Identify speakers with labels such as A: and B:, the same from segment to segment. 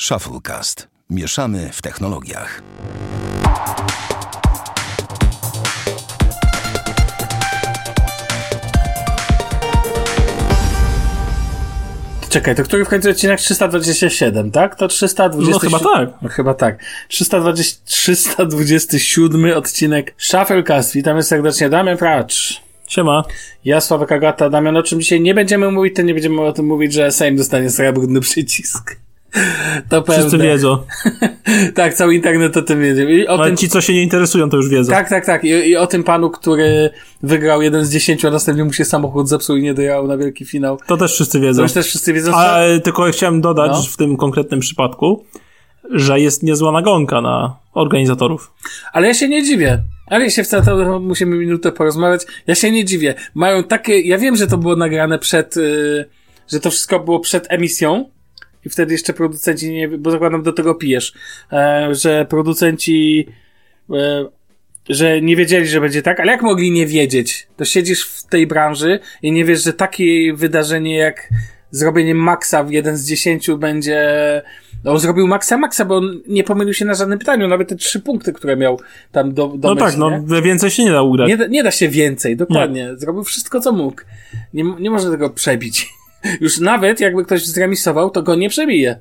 A: Shufflecast. Mieszamy w technologiach.
B: Czekaj, to który w końcu odcinek 327, tak? To 327.
C: No chyba tak.
B: No, chyba tak. 320, 327 odcinek Shufflecast. Witamy serdecznie. Damian Pracz.
C: Siema.
B: Ja, Sławek Agata. Damian, o czym dzisiaj nie będziemy mówić, to nie będziemy o tym mówić, że Sejm dostanie srebrny przycisk. To
C: Wszyscy
B: pewne.
C: wiedzą.
B: tak, cały internet o tym wiedzie. I o
C: Ale
B: tym,
C: ci, co się nie interesują, to już wiedzą.
B: tak, tak, tak. I, I o tym panu, który wygrał jeden z dziesięciu, a następnie mu się samochód zepsuł i nie dojechał na wielki finał.
C: To też wszyscy
B: To
C: wiedzą.
B: już też wszyscy wiedzą, co?
C: Ale tylko chciałem dodać
B: No.
C: w tym konkretnym przypadku, że jest niezła nagonka na organizatorów.
B: Ale ja się nie dziwię. Ale ja się wcale to musimy minutę porozmawiać. Ja się nie dziwię. Mają takie, ja wiem, że to było nagrane przed, y, że to wszystko było przed emisją. I wtedy jeszcze producenci nie, bo zakładam do tego pijesz, e, że producenci, e, że nie wiedzieli, że będzie tak, ale jak mogli nie wiedzieć? To siedzisz w tej branży i nie wiesz, że takie wydarzenie jak zrobienie Maxa w jeden z dziesięciu będzie, no zrobił Maxa Maxa, bo on nie pomylił się na żadnym pytaniu, nawet te trzy punkty, które miał tam do, do
C: No tak, no więcej się nie da ugrać.
B: nie, da- nie da się więcej, dokładnie. Zrobił wszystko, co mógł. Nie, nie można tego przebić. Już nawet jakby ktoś zremisował, to go nie przebije.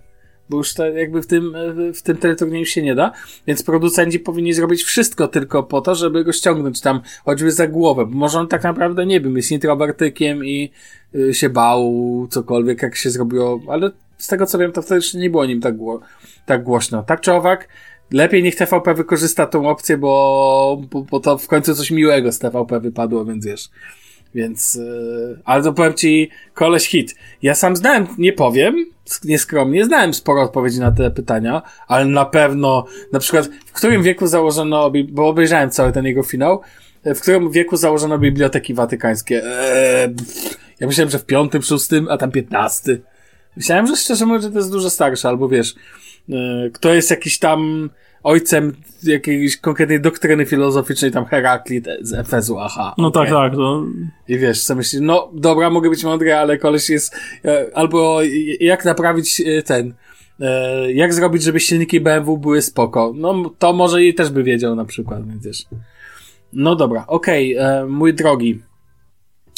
B: Bo już to jakby w tym, w tym teleturnieju się nie da. Więc producenci powinni zrobić wszystko tylko po to, żeby go ściągnąć tam, choćby za głowę. Bo może on tak naprawdę nie wiem, jest introwertykiem i y, się bał cokolwiek, jak się zrobiło. Ale z tego co wiem, to wtedy jeszcze nie było nim tak, gło tak głośno. Tak czy owak, lepiej niech TVP wykorzysta tą opcję, bo, bo, bo to w końcu coś miłego z TVP wypadło, więc wiesz. Więc, yy, ale to powiem ci, koleś hit. Ja sam znałem, nie powiem, sk- nieskromnie, znałem sporo odpowiedzi na te pytania, ale na pewno, na przykład, w którym wieku założono, bo obejrzałem cały ten jego finał, w którym wieku założono biblioteki watykańskie? Eee, ja myślałem, że w piątym, szóstym, a tam piętnasty. Myślałem, że szczerze mówiąc, że to jest dużo starsze, albo wiesz, yy, kto jest jakiś tam ojcem jakiejś konkretnej doktryny filozoficznej, tam Heraklit z Efezu, aha.
C: No
B: okej.
C: tak, tak. To...
B: I wiesz, co myślisz, no dobra, mogę być mądry, ale koleś jest, e, albo jak naprawić e, ten, e, jak zrobić, żeby silniki BMW były spoko. No to może i też by wiedział na przykład, więc wiesz. No dobra, okej, e, mój drogi.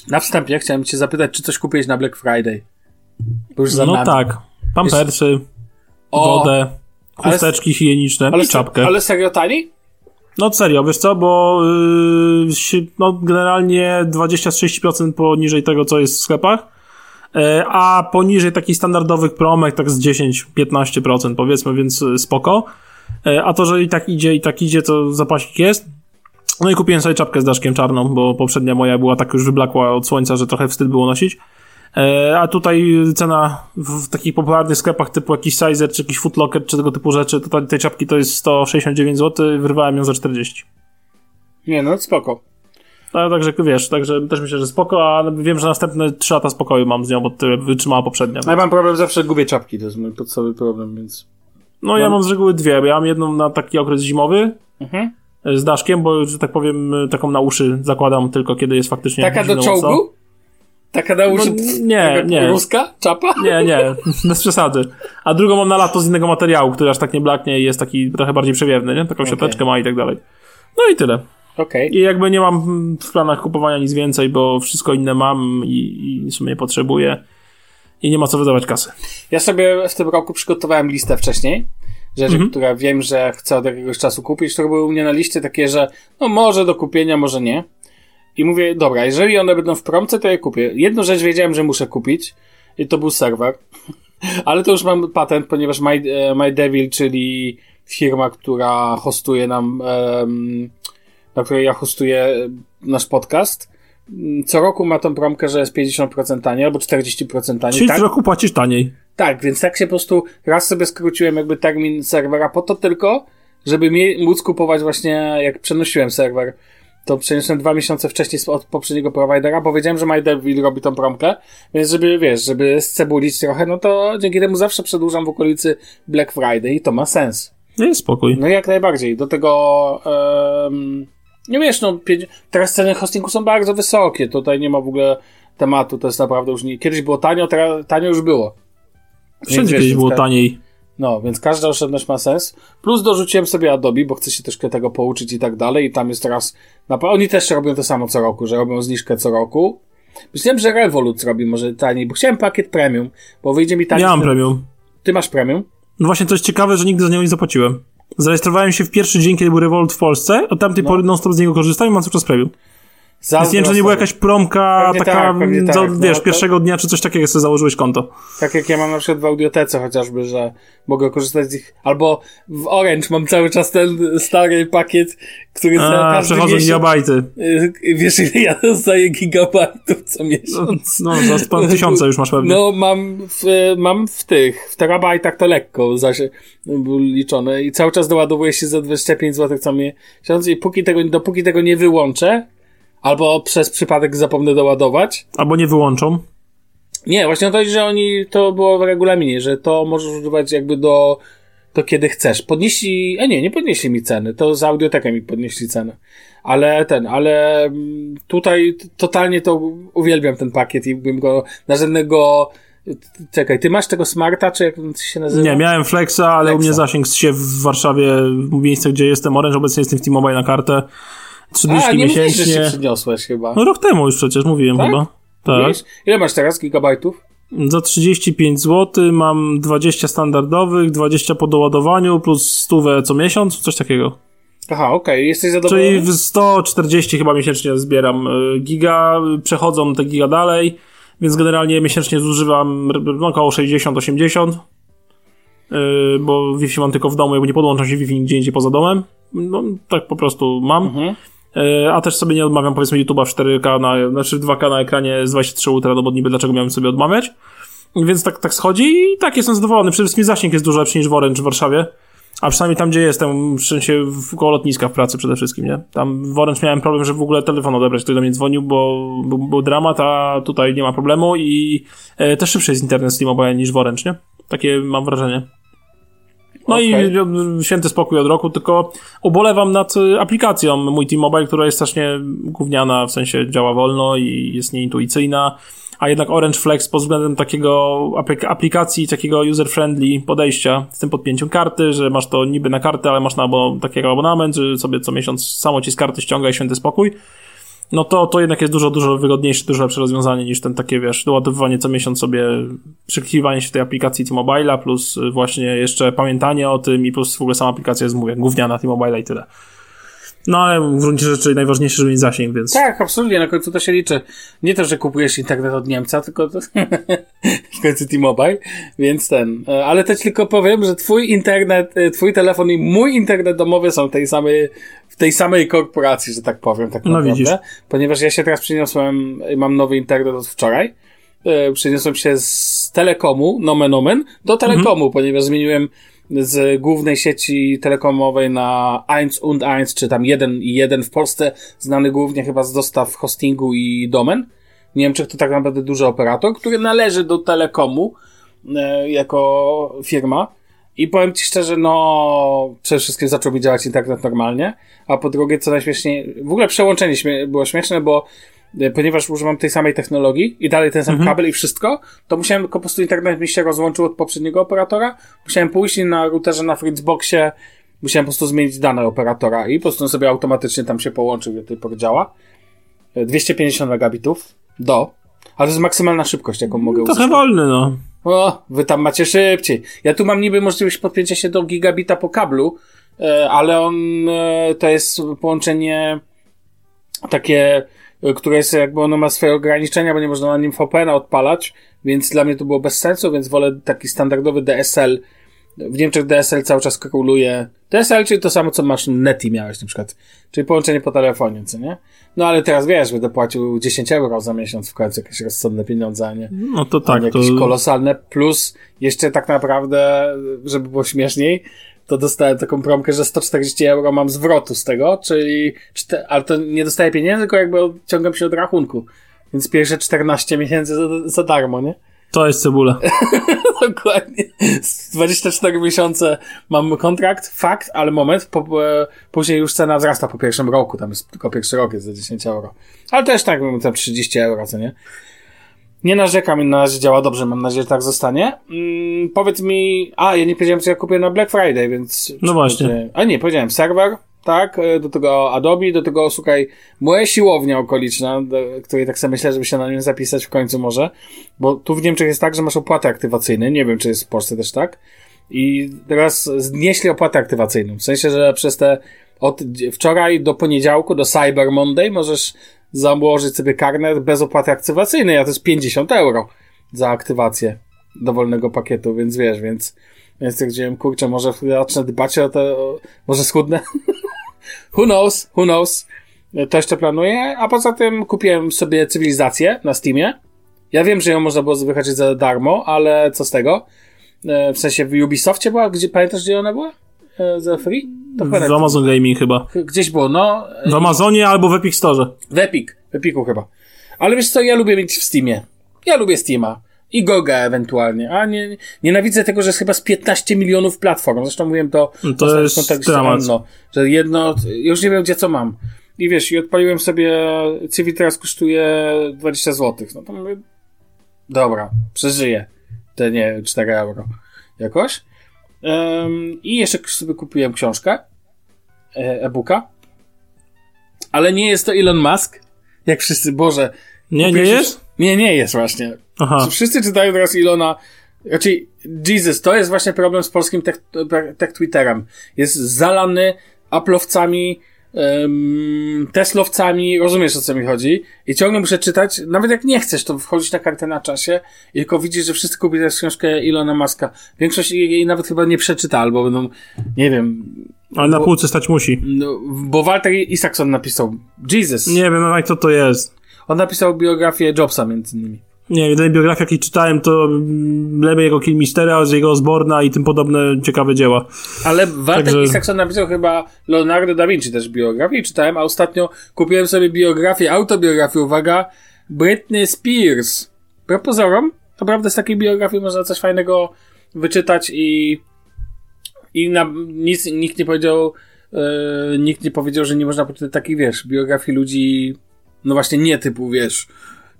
B: Na wstępie chciałem cię zapytać, czy coś kupiłeś na Black Friday? Bo już za
C: No
B: nami.
C: tak. Pampersy,
B: O,
C: wodę,
B: ale-
C: chusteczki higieniczne
B: ale,
C: i czapkę.
B: ale serio tani?
C: No serio, wiesz co, bo yy, no, generalnie 20-30% poniżej tego, co jest w sklepach, e, a poniżej takich standardowych promek tak z 10-15% powiedzmy, więc y, spoko. E, A to, że i tak idzie, i tak idzie, to zapasik jest. No i kupiłem sobie czapkę z daszkiem czarną, bo poprzednia moja była tak już wyblakła od słońca, że trochę wstyd było nosić. E, A tutaj cena w takich popularnych sklepach typu jakiś Sizer, czy jakiś Footlocker, czy tego typu rzeczy, to tej czapki to jest 169 zł, wyrwałem ją za 40.
B: Nie, no spoko.
C: Ale także wiesz, także też myślę, że spoko, ale wiem, że następne 3 lata spokoju mam z nią, bo tyle wytrzymała poprzednia.
B: No ja mam problem, zawsze gubię czapki, to jest mój podstawowy problem, więc...
C: No ja mam z reguły dwie, bo ja mam jedną na taki okres zimowy
B: Mhm.
C: e, z daszkiem, bo że tak powiem e, taką na uszy zakładam tylko kiedy jest faktycznie
B: Taka do czołgu? Taka na uszy?
C: No, nie, nie.
B: Ruska? Czapa?
C: Nie, nie, bez przesady. A drugą mam na lato z innego materiału, który aż tak nie blaknie i jest taki trochę bardziej przewiewny, nie? Taką siateczkę ma i tak dalej. No i tyle.
B: Okej.
C: I jakby nie mam mm, w planach kupowania nic więcej, bo wszystko inne mam i, i w sumie potrzebuję. I nie ma co wydawać kasy.
B: Ja sobie w tym roku przygotowałem listę wcześniej. Rzeczy,
C: Mhm.
B: które wiem, że chcę od jakiegoś czasu kupić, które były u mnie na liście takie, że no może do kupienia, może nie. I mówię, dobra, jeżeli one będą w promce, to je kupię. Jedną rzecz wiedziałem, że muszę kupić i to był serwer. Ale to już mam patent, ponieważ My, e, My Devil, czyli firma, która hostuje nam, na której ja hostuję nasz podcast, m, co roku ma tą promkę, że jest 50% taniej albo 40% taniej.
C: Czyli
B: tak?
C: w roku płacisz taniej.
B: Tak, więc tak się po prostu raz sobie skróciłem jakby termin serwera po to tylko, żeby móc kupować właśnie jak przenosiłem serwer. To przeniosłem dwa miesiące wcześniej od poprzedniego providera, bo wiedziałem, że MyDevil robi tą promkę, więc żeby, wiesz, żeby scebulić trochę, no to dzięki temu zawsze przedłużam w okolicy Black Friday i to ma sens.
C: Nie jest spokój.
B: No jak najbardziej. Do tego, em, nie wiesz, no, teraz ceny hostingu są bardzo wysokie, tutaj nie ma w ogóle tematu, to jest naprawdę już nie, kiedyś było tanio, teraz tanio już było.
C: Wszędzie kiedyś było taniej.
B: No, więc każda oszczędność ma sens. Plus dorzuciłem sobie Adobe, bo chcę się troszkę tego pouczyć i tak dalej. I tam jest teraz. Oni też robią to samo co roku, że robią zniżkę co roku. Myślałem, że Revolut robi może taniej, bo chciałem pakiet premium, bo wyjdzie mi taniej.
C: Ja mam premium.
B: Ty masz premium?
C: No właśnie, to jest ciekawe, że nigdy za niego nie zapłaciłem. Zarejestrowałem się w pierwszy dzień, kiedy był Revolut w Polsce, od tamtej no. pory non-stop z niego korzystam i mam cały czas premium. Więc nie nie była jakaś promka pewnie taka, tak, do, tak. wiesz, no, pierwszego to... dnia, czy coś takiego sobie założyłeś konto.
B: Tak jak ja mam na przykład w audiotece chociażby, że mogę korzystać z ich, albo w Orange mam cały czas ten stary pakiet, który
C: za każdy przechodzą gigabajty.
B: Y, wiesz, ile ja dostaję gigabajtów co miesiąc?
C: No, no za tysiąca już masz pewnie.
B: No, mam w, mam w tych, w terabajtach to lekko zaś był liczone i cały czas doładowuje się za 25 zł co miesiąc i póki tego, dopóki tego nie wyłączę, Albo przez przypadek zapomnę doładować.
C: Albo nie wyłączą.
B: Nie, właśnie to, że oni, to było w regulaminie, że to możesz używać jakby do, to kiedy chcesz. Podnieśli, a nie, nie podnieśli mi ceny, to z audioteką mi podnieśli cenę. Ale ten, ale mm, tutaj totalnie to uwielbiam ten pakiet i bym go na żadnego Czekaj, ty masz tego smarta, czy jak się nazywa?
C: Nie, miałem Flexa, ale Flexa. u mnie zasięg się w Warszawie, w miejsce, gdzie jestem Orange, obecnie jestem w T-Mobile na kartę. 30 A, nie miesięcznie. Mówisz,
B: że się przyniosłeś chyba.
C: No rok temu już przecież mówiłem tak? chyba. Tak. Wiesz?
B: Ile masz teraz gigabajtów?
C: Za 35 zł mam 20 standardowych, 20 po doładowaniu plus 100 co miesiąc, coś takiego.
B: Aha, okej, okay. jesteś zadowolony?
C: Czyli w 140 chyba miesięcznie zbieram y, giga, przechodzą te giga dalej, więc generalnie miesięcznie zużywam no, około 60-80, yy, bo Wi-Fi mam tylko w domu, jakby nie podłączam się Wi-Fi nigdzie indziej poza domem. No, tak po prostu mam. Mhm. E, a też sobie nie odmawiam powiedzmy YouTube'a w 4K, na, znaczy 2K na ekranie z 23 ultra, no bo niby dlaczego miałem sobie odmawiać. Więc tak, tak schodzi i tak jestem zadowolony. Przede wszystkim zasięg jest dużo lepszy niż w Orange w Warszawie. A przynajmniej tam, gdzie jestem, w sensie koło lotniska w pracy przede wszystkim, nie? Tam w Orange miałem problem, że w ogóle telefon odebrać, ktoś do mnie dzwonił, bo był, był dramat, a tutaj nie ma problemu i e, też szybszy jest internet z T-Mobile niż w Orange, nie? Takie mam wrażenie. No okay. i święty spokój od roku, tylko ubolewam nad aplikacją mój T-Mobile, która jest strasznie gówniana, w sensie działa wolno i jest nieintuicyjna, a jednak Orange Flex pod względem takiego aplikacji, takiego user-friendly podejścia z tym podpięciem karty, że masz to niby na kartę, ale masz na abo, takiego abonament, że sobie co miesiąc samo ci z karty ściąga i święty spokój no to, to jednak jest dużo, dużo wygodniejsze, dużo lepsze rozwiązanie niż ten takie, wiesz, doładowywanie co miesiąc sobie, przykliwanie się w tej aplikacji T-Mobile'a, plus właśnie jeszcze pamiętanie o tym i plus w ogóle sama aplikacja jest, mówię, gówniana T-Mobile'a i tyle. No ale w gruncie rzeczy najważniejsze, żeby mieć zasięg, więc...
B: Tak, absolutnie, na końcu to się liczy. Nie to, że kupujesz internet od Niemca, tylko to w końcu T-Mobile, więc ten. E, ale też tylko powiem, że twój internet, e, twój telefon i mój internet domowy są tej samej, w tej samej korporacji, że tak powiem, tak no, naprawdę. Widzisz. Ponieważ ja się teraz przyniosłem, mam nowy internet od wczoraj, e, przyniosłem się z Telekomu, nomen omen, do Telekomu, mhm. ponieważ zmieniłem z głównej sieci telekomowej na 1 und 1, czy tam 1 i 1 w Polsce, znany głównie chyba z dostaw hostingu i domen. Niemczech to tak naprawdę duży operator, który należy do Telekomu e, jako firma. I powiem Ci szczerze, no, przede wszystkim zaczął mi działać internet normalnie, a po drugie, co najśmieszniej, w ogóle przełączenie śmie było śmieszne, bo ponieważ używam tej samej technologii i dalej ten sam mhm. kabel i wszystko, to musiałem po prostu internet mi się rozłączył od poprzedniego operatora. Musiałem pójść na routerze na Fritzboxie, musiałem po prostu zmienić dane operatora i po prostu sobie automatycznie tam się połączył, do tej pory działa. 250 e, megabitów do, ale to jest maksymalna szybkość, jaką mogę
C: uzyskać. Trochę wolny, no.
B: O, wy tam macie szybciej. Ja tu mam niby możliwość podpięcia się do gigabita po kablu, e, ale on to jest połączenie takie które jest jakby ono ma swoje ograniczenia, bo nie można na nim VPN-a odpalać, więc dla mnie to było bez sensu, więc wolę taki standardowy DSL. W Niemczech DSL cały czas króluje. DSL, czyli to samo, co masz Neti miałeś na przykład. Czyli połączenie po telefonie, co nie? No ale teraz wiesz, będę płacił 10 euro za miesiąc w końcu jakieś rozsądne pieniądze, a nie?
C: No to tak.
B: Jakieś to... kolosalne, plus jeszcze tak naprawdę, żeby było śmieszniej, to dostałem taką promkę, że 140 euro mam zwrotu z tego, czyli, ale to nie dostaję pieniędzy, tylko jakby odciągam się od rachunku. Więc pierwsze 14 miesięcy za, za darmo, nie?
C: To jest cebula.
B: Dokładnie. 24 miesiące mam kontrakt, fakt, ale moment, po, e, później już cena wzrasta po pierwszym roku, tam jest tylko pierwszy rok jest za 10 euro. Ale też tak, tam 30 euro, co nie? Nie narzekam, na razie działa dobrze, mam nadzieję, że tak zostanie. Mm, powiedz mi, a ja nie powiedziałem, co ja kupię na Black Friday, więc...
C: No właśnie.
B: A nie, powiedziałem serwer, tak, e, do tego Adobe, do tego, słuchaj, moja siłownia okoliczna, do której tak sobie myślę, żeby się na nią zapisać w końcu może, bo tu w Niemczech jest tak, że masz opłaty aktywacyjne, nie wiem, czy jest w Polsce też tak, i teraz znieśli opłatę aktywacyjną, w sensie, że przez te od wczoraj do poniedziałku, do Cyber Monday możesz założyć sobie karnet bez opłaty aktywacyjnej, a to jest 50 euro za aktywację dowolnego pakietu, więc wiesz, więc, więc jak wziąłem, kurczę, może zacznę dbać o to, może schudnę? who knows, who knows. To jeszcze planuję, a poza tym kupiłem sobie cywilizację na Steamie. Ja wiem, że ją można było wychodzić za darmo, ale co z tego? E, w sensie w Ubisoftie była? Gdzie, pamiętasz, gdzie ona była? E, za free?
C: To w Amazon Gaming chyba.
B: Gdzieś było, no.
C: W Amazonie albo w Epic Store.
B: W Epic. W Epiku chyba. Ale wiesz co, ja lubię mieć w Steamie. Ja lubię Steama. I Goga ewentualnie. A nie, nienawidzę tego, że jest chyba z 15 milionów platform. Zresztą mówiłem to,
C: no to jest.
B: Anno, że jedno, już nie wiem gdzie co mam. I wiesz, i odpaliłem sobie, Civil teraz kosztuje 20 zł. No to mówię, dobra, przeżyję te, nie 4 euro jakoś. Um, I jeszcze sobie kupiłem książkę, e, e-booka. Ale nie jest to Elon Musk, jak wszyscy, Boże.
C: Nie, nie jest?
B: Nie, nie jest właśnie. Aha. Wszyscy czytają teraz Ilona. Raczej, Jesus, to jest właśnie problem z polskim tech, tech Twitterem. Jest zalany aplowcami, um, teslowcami, rozumiesz o co mi chodzi? I ciągle muszę czytać, nawet jak nie chcesz, to wchodzić na kartę na czasie i tylko widzisz, że wszyscy kupili książkę Ilona Maska. Większość jej nawet chyba nie przeczyta, albo będą, nie wiem...
C: Ale na półce stać musi.
B: No, bo Walter Isaacson napisał. Jesus.
C: Nie wiem, jak to to jest.
B: On napisał biografię Jobsa między innymi.
C: Nie, jedynej biografii, jakiej czytałem, to lepiej jego Kilmistera, z jego Osborna i tym podobne ciekawe dzieła.
B: Ale Walter Także... Isaacson napisał chyba Leonardo da Vinci też biografię czytałem, a ostatnio kupiłem sobie biografię, autobiografię, uwaga, Britney Spears. Propozorom, naprawdę z takiej biografii można coś fajnego wyczytać i i na, nic, nikt nie powiedział yy, nikt nie powiedział, że nie można poczytać takich, wiesz, biografii ludzi no właśnie nie typu, wiesz,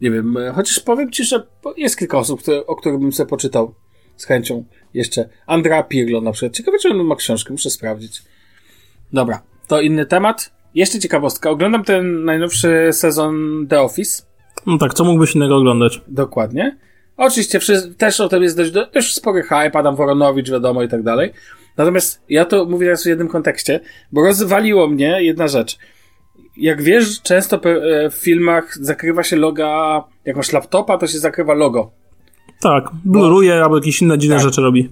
B: nie wiem, e, chociaż powiem ci, że jest kilka osób, które, o których bym sobie poczytał z chęcią jeszcze. Andrea Pirlo na przykład. Ciekawe, czy on ma książkę, muszę sprawdzić. Dobra, to inny temat. Jeszcze ciekawostka. Oglądam ten najnowszy sezon The Office.
C: No tak, co mógłbyś innego oglądać?
B: Dokładnie. Oczywiście też o tym jest dość, dość spory hype, Adam Woronowicz, wiadomo i tak dalej. Natomiast ja to mówię teraz w jednym kontekście, bo rozwaliło mnie jedna rzecz jak wiesz, często e, w filmach zakrywa się loga, jak masz laptopa, to się zakrywa logo.
C: Tak, bluruje Bo... albo jakieś inne dziwne tak. rzeczy robi.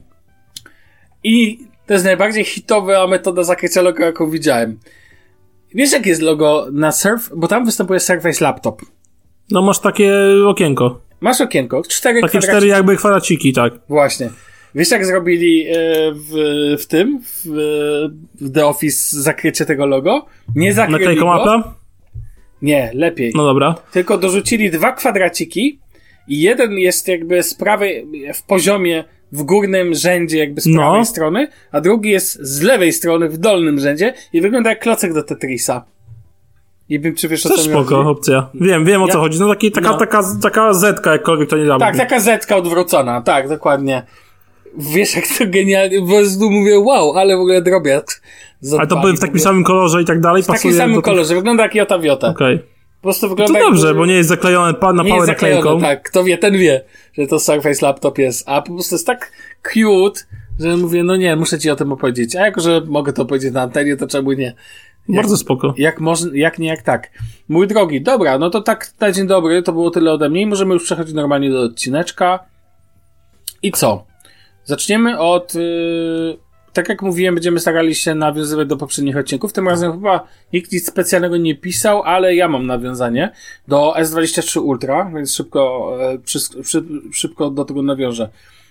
B: I to jest najbardziej hitowa metoda zakrycia loga, jaką widziałem. Wiesz, jak jest logo na Surf? Bo tam występuje Surface Laptop.
C: No masz takie okienko.
B: Masz okienko, cztery
C: Takie cztery jakby kwadraciki, tak.
B: Właśnie. Wiesz, jak zrobili e, w, w tym, w, w The Office zakrycie tego logo? Nie zakryli go. mapę? Nie, lepiej.
C: No dobra.
B: Tylko dorzucili dwa kwadraciki i jeden jest jakby z prawej, w poziomie, w górnym rzędzie jakby z prawej no. strony, a drugi jest z lewej strony w dolnym rzędzie i wygląda jak klocek do Tetrisa. I wiem, czy wiesz o co
C: spoko, chodzi. opcja. Wiem, wiem o ja? co chodzi. No, taki, taka, no. taka, taka zetka, jakkolwiek to nie da.
B: Tak, taka zetka odwrócona, tak, dokładnie wiesz jak to genialnie, po prostu mówię wow, ale w ogóle drobiazg.
C: Ale to były w takim samym kolorze i tak dalej?
B: W takim samym kolorze, wygląda jak Jota Wiota.
C: Okej. Okay.
B: Po prostu wygląda
C: to dobrze, jak, bo nie jest zaklejone na nie pałę naklejką.
B: tak, kto wie, ten wie, że to Surface Laptop jest, a po prostu jest tak cute, że mówię, no nie, muszę ci o tym opowiedzieć, a jako, że mogę to powiedzieć na antenie, to czemu nie?
C: Jak, Bardzo spoko.
B: Jak, można, jak nie, jak tak. Mój drogi, dobra, no to tak na dzień dobry, to było tyle ode mnie i możemy już przechodzić normalnie do odcineczka. I co? Zaczniemy od. Yy, tak jak mówiłem, będziemy starali się nawiązywać do poprzednich odcinków. Tym razem chyba nikt nic specjalnego nie pisał, ale ja mam nawiązanie do S23 Ultra, więc szybko, yy, przy, przy, szybko do tego nawiążę.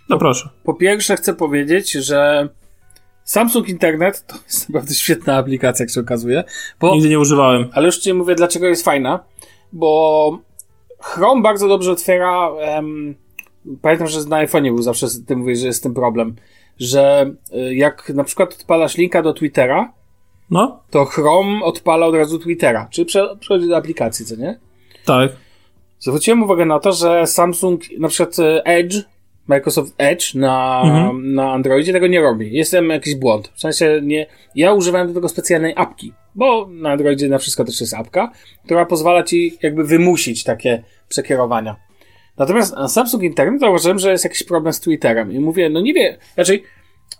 C: No proszę.
B: Po pierwsze, chcę powiedzieć, że Samsung Internet to jest naprawdę świetna aplikacja, jak się okazuje.
C: Bo, Nigdy nie używałem.
B: Ale już ci mówię, dlaczego jest fajna. Bo Chrome bardzo dobrze otwiera. Um, pamiętam, że na iPhone'ie był zawsze, ty mówisz, że jest tym problem, że y, jak na przykład odpalasz linka do Twittera,
C: no.
B: to Chrome odpala od razu Twittera, czyli przechodzi do aplikacji, co nie?
C: Tak.
B: Zwróciłem uwagę na to, że Samsung, na przykład e, Edge, Microsoft Edge na,
C: Mhm.
B: na Androidzie tego nie robi. Jest tam jakiś błąd. W sensie nie, ja używałem do tego specjalnej apki, bo na Androidzie na wszystko też jest apka, która pozwala ci jakby wymusić takie przekierowania. Natomiast na Samsung Internet zauważyłem, że jest jakiś problem z Twitterem i mówię, no nie wiem, raczej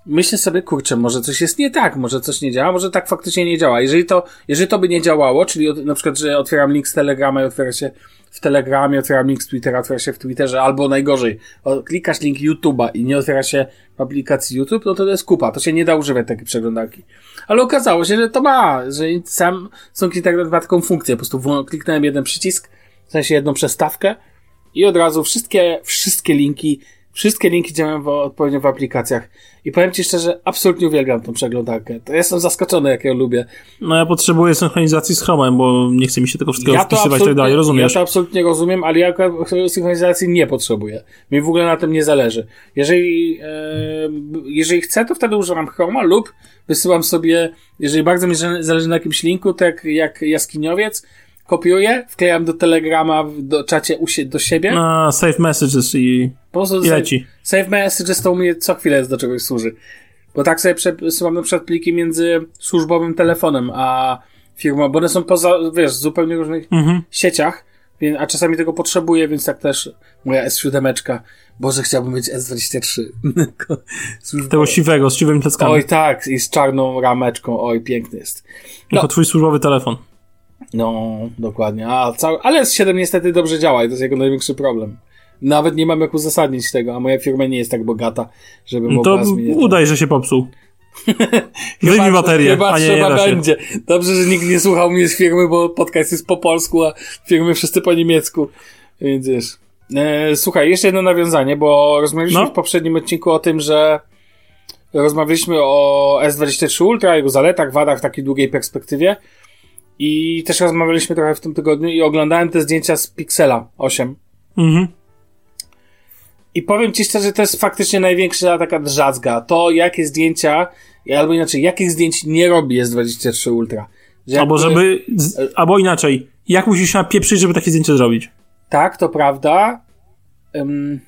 B: myślę sobie, kurczę, może coś jest nie tak, może coś nie działa, może tak faktycznie nie działa. Jeżeli to, jeżeli to by nie działało, czyli od, na przykład, że otwieram link z Telegrama i otwiera się w Telegramie, otwieram link z Twittera, otwiera się w Twitterze, albo najgorzej, klikasz link YouTube'a i nie otwiera się w aplikacji YouTube, no to to jest kupa, to się nie da używać takiej przeglądarki. Ale okazało się, że to ma, że sam Samsung Internet ma taką funkcję, po prostu kliknąłem jeden przycisk, w sensie jedną przestawkę i od razu wszystkie, wszystkie linki, wszystkie linki działają w, odpowiednio w aplikacjach. I powiem Ci szczerze, absolutnie uwielbiam tą przeglądarkę. To jestem zaskoczony, jak ją lubię.
C: No ja potrzebuję synchronizacji z Chromem, bo nie chce mi się tego wszystkiego
B: Ja
C: wpisywać i tak dalej,
B: ja
C: rozumiesz?
B: to absolutnie rozumiem, ale ja synchronizacji nie potrzebuję. Mi w ogóle na tym nie zależy. Jeżeli, e, jeżeli chcę, to wtedy używam Chroma lub wysyłam sobie, jeżeli bardzo mi zale- zależy na jakimś linku, tak jak jaskiniowiec, kopiuję, wklejam do Telegrama, w- do czacie do siebie.
C: A, save messages i,
B: Po prostu
C: i
B: save,
C: leci.
B: save messages to u mnie co chwilę jest do czegoś służy. Bo tak sobie przesyłam na przykład pliki między służbowym telefonem a firmą, bo one są poza, wiesz, w zupełnie różnych
C: Mhm.
B: sieciach, więc, a czasami tego potrzebuję, więc tak też moja S7. Boże, chciałbym mieć S23. Służbowe.
C: Tego siwego, z siwymi tackami.
B: Oj tak, i z czarną rameczką, oj, piękny jest.
C: Jako twój służbowy telefon.
B: No, dokładnie. A, cały, ale S7 niestety dobrze działa i to jest jego największy problem. Nawet nie mam jak uzasadnić tego, a moja firma nie jest tak bogata, żeby
C: No
B: mogła
C: to
B: zmienić.
C: udaj, że się popsuł. Wyjmij baterię,
B: Chyba
C: a nie,
B: trzeba będzie. Dobrze, że nikt nie słuchał mnie z firmy, bo podcast jest po polsku, a firmy wszyscy po niemiecku. Więc wiesz. E, słuchaj, jeszcze jedno nawiązanie, bo rozmawialiśmy
C: No.
B: w poprzednim odcinku o tym, że rozmawialiśmy o S23 Ultra, jego zaletach, wadach w takiej długiej perspektywie. I też rozmawialiśmy trochę w tym tygodniu i oglądałem te zdjęcia z Pixela 8.
C: Mhm.
B: I powiem ci szczerze, to jest faktycznie największa taka drzazga. To, jakie zdjęcia, albo inaczej, jakich zdjęć nie robi S23 Ultra. Że
C: Albo żeby, z, albo inaczej, jak musisz się napieprzyć, żeby takie zdjęcie zrobić?
B: Tak, to prawda. Ym,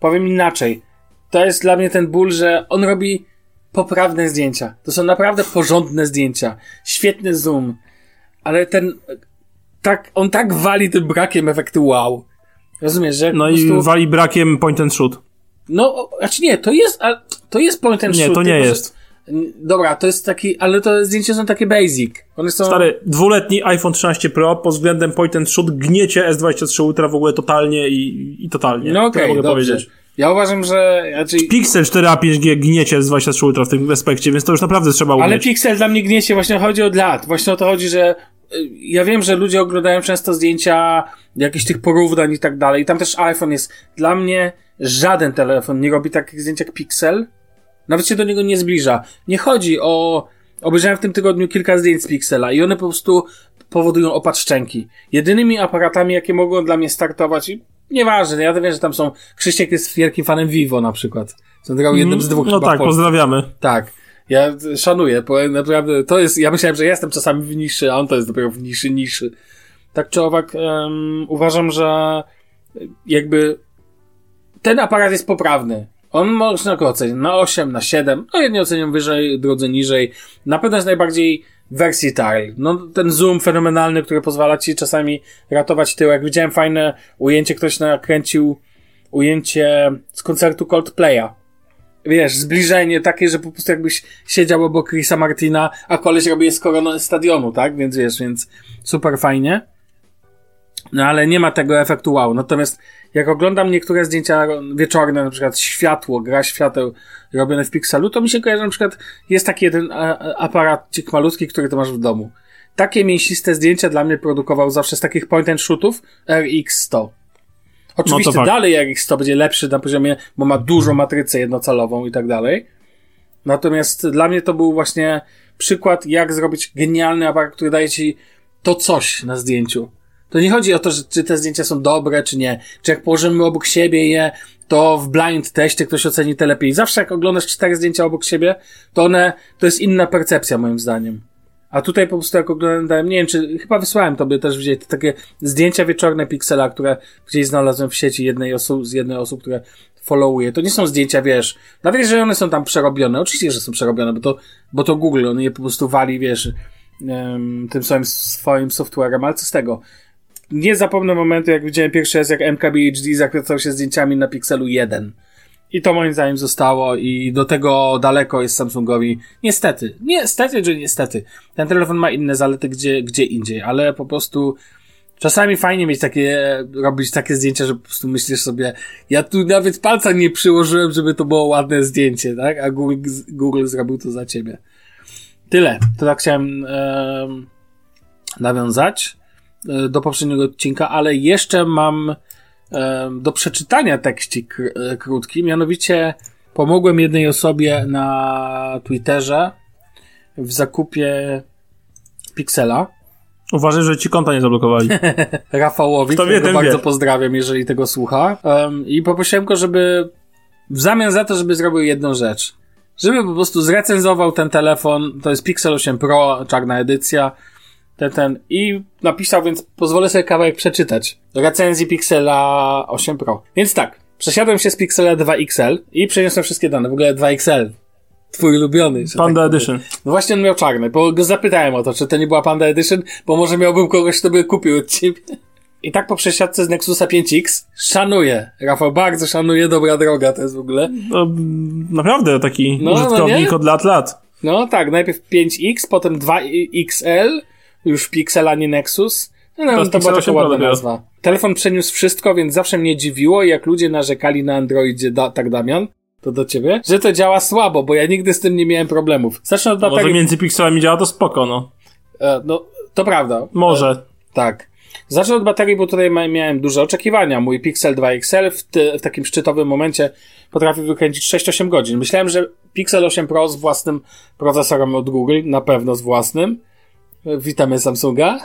B: powiem inaczej. To jest dla mnie ten ból, że on robi poprawne zdjęcia. To są naprawdę porządne zdjęcia. Świetny zoom. Ale ten, tak, on tak wali tym brakiem efektu wow. Rozumiesz, że
C: No i
B: prostu,
C: wali brakiem point and shoot.
B: No, znaczy nie, to jest, a, to jest point and
C: Nie,
B: shoot,
C: to nie
B: tylko że-
C: jest.
B: Dobra, to jest taki, ale to zdjęcia są takie basic. One są...
C: Stary, dwuletni iPhone 13 Pro pod względem point and shoot gniecie S23 Ultra w ogóle totalnie i, i totalnie.
B: No
C: To
B: okej,
C: mogę
B: dobrze.
C: powiedzieć.
B: Ja uważam, że, znaczy,
C: Pixel 4a 5G gniecie S23 Ultra w tym aspekcie, więc to już naprawdę trzeba umieć.
B: ale Pixel dla mnie gniecie, właśnie chodzi od lat. Właśnie o to chodzi, że ja wiem, że ludzie oglądają często zdjęcia jakichś tych porównań i tak dalej. Tam też iPhone jest. Dla mnie żaden telefon nie robi takich zdjęć jak Pixel. Nawet się do niego nie zbliża. Nie chodzi o... Obejrzałem w tym tygodniu kilka zdjęć z Pixela i one po prostu powodują opad szczęki. Jedynymi aparatami, jakie mogą dla mnie startować i nieważne, ja wiem, że tam są... Krzyściek jest wielkim fanem Vivo na przykład. Co grał jednym z dwóch
C: No tak, pozdrawiamy.
B: Tak. Ja szanuję, bo naprawdę to jest. Ja myślałem, że jestem czasami w niszy, a on to jest dopiero w niszy niszy. Tak czy owak, um, uważam, że jakby ten aparat jest poprawny. On można go ocenić na 8, na 7. No jedni ocenią wyżej, drudzy niżej. Na pewno jest najbardziej versatile. No ten zoom fenomenalny, który pozwala ci czasami ratować tyłek. Widziałem fajne ujęcie, ktoś nakręcił ujęcie z koncertu Coldplaya wiesz, zbliżenie takie, że po prostu jakbyś siedział obok Chrisa Martina, a koleś robi je z koroną stadionu, tak? Więc wiesz, więc super fajnie. No ale nie ma tego efektu wow. Natomiast jak oglądam niektóre zdjęcia wieczorne, na przykład światło, gra świateł robione w Pixelu, to mi się kojarzy, na przykład jest taki jeden aparatcik malutki, który ty masz w domu. Takie mięsiste zdjęcia dla mnie produkował zawsze z takich point and shootów RX100. Oczywiście
C: No to
B: dalej RX100 będzie lepszy na poziomie, bo ma dużą matrycę jednocalową i tak dalej. Natomiast dla mnie to był właśnie przykład, jak zrobić genialny aparat, który daje ci to coś na zdjęciu. To nie chodzi o to, że, czy te zdjęcia są dobre, czy nie. Czy jak położymy obok siebie je, to w blind teście ktoś oceni te lepiej. Zawsze jak oglądasz cztery zdjęcia obok siebie, to one, to jest inna percepcja moim zdaniem. A tutaj po prostu jak oglądałem, nie wiem, czy chyba wysłałem tobie też gdzieś takie zdjęcia wieczorne Pixela, które gdzieś znalazłem w sieci jednej osób, z jednej osób, które followuje. To nie są zdjęcia, wiesz, nawet że one są tam przerobione, oczywiście, że są przerobione, bo to, bo to Google, on je po prostu wali, wiesz, tym swoim, swoim softwarem, ale co z tego? Nie zapomnę momentu, jak widziałem pierwszy raz, jak MKBHD zakręcał się zdjęciami na Pixelu 1. I to moim zdaniem zostało i do tego daleko jest Samsungowi. Niestety. Niestety, że niestety. Ten telefon ma inne zalety gdzie, gdzie indziej, ale po prostu czasami fajnie mieć takie, robić takie zdjęcia, że po prostu myślisz sobie, ja tu nawet palca nie przyłożyłem, żeby to było ładne zdjęcie, tak? A Google, Google zrobił to za ciebie. Tyle. To tak chciałem e, nawiązać do poprzedniego odcinka, ale jeszcze mam do przeczytania tekścik e, krótki. Mianowicie pomogłem jednej osobie na Twitterze w zakupie Pixela.
C: Uważaj, że ci konta nie zablokowali.
B: Rafałowi,
C: Kto wie,
B: którego bardzo
C: wie.
B: pozdrawiam, jeżeli tego słucha. Um, I poprosiłem go, żeby w zamian za to, żeby zrobił jedną rzecz. Żeby po prostu zrecenzował ten telefon. To jest Pixel 8 Pro, czarna edycja ten, ten i napisał, więc pozwolę sobie kawałek przeczytać. Recenzji Pixela 8 Pro. Więc tak, przesiadłem się z Pixela 2 XL i przeniosłem wszystkie dane. W ogóle 2 XL. Twój ulubiony. że
C: Panda
B: tak.
C: Edition.
B: No właśnie on miał czarny, bo go zapytałem o to, czy to nie była Panda Edition, bo może miałbym kogoś, kto by kupił od ciebie. I tak po przesiadce z Nexusa 5X szanuję. Rafał, bardzo szanuję, dobra droga to jest w ogóle.
C: No, naprawdę taki
B: No, no
C: użytkownik
B: nie?
C: od lat, lat.
B: No tak, najpierw 5X, potem 2XL, już Pixel, a nie Nexus. No, no
C: Teraz
B: to była taka
C: 8 Pro
B: ładna nazwa. Telefon przeniósł wszystko, więc zawsze mnie dziwiło, jak ludzie narzekali na Androidzie, da, tak Damian, to do ciebie, że to działa słabo, bo ja nigdy z tym nie miałem problemów. Zacznę od
C: Może między pikselami działa to spoko, no.
B: E, no, to prawda.
C: Może.
B: Tak. Zacznę od baterii, bo tutaj miałem duże oczekiwania. Mój Pixel 2 XL w, ty, w takim szczytowym momencie potrafił wykręcić 6-8 godzin. Myślałem, że Pixel 8 Pro z własnym procesorem od Google, na pewno z własnym. Witamy Samsunga.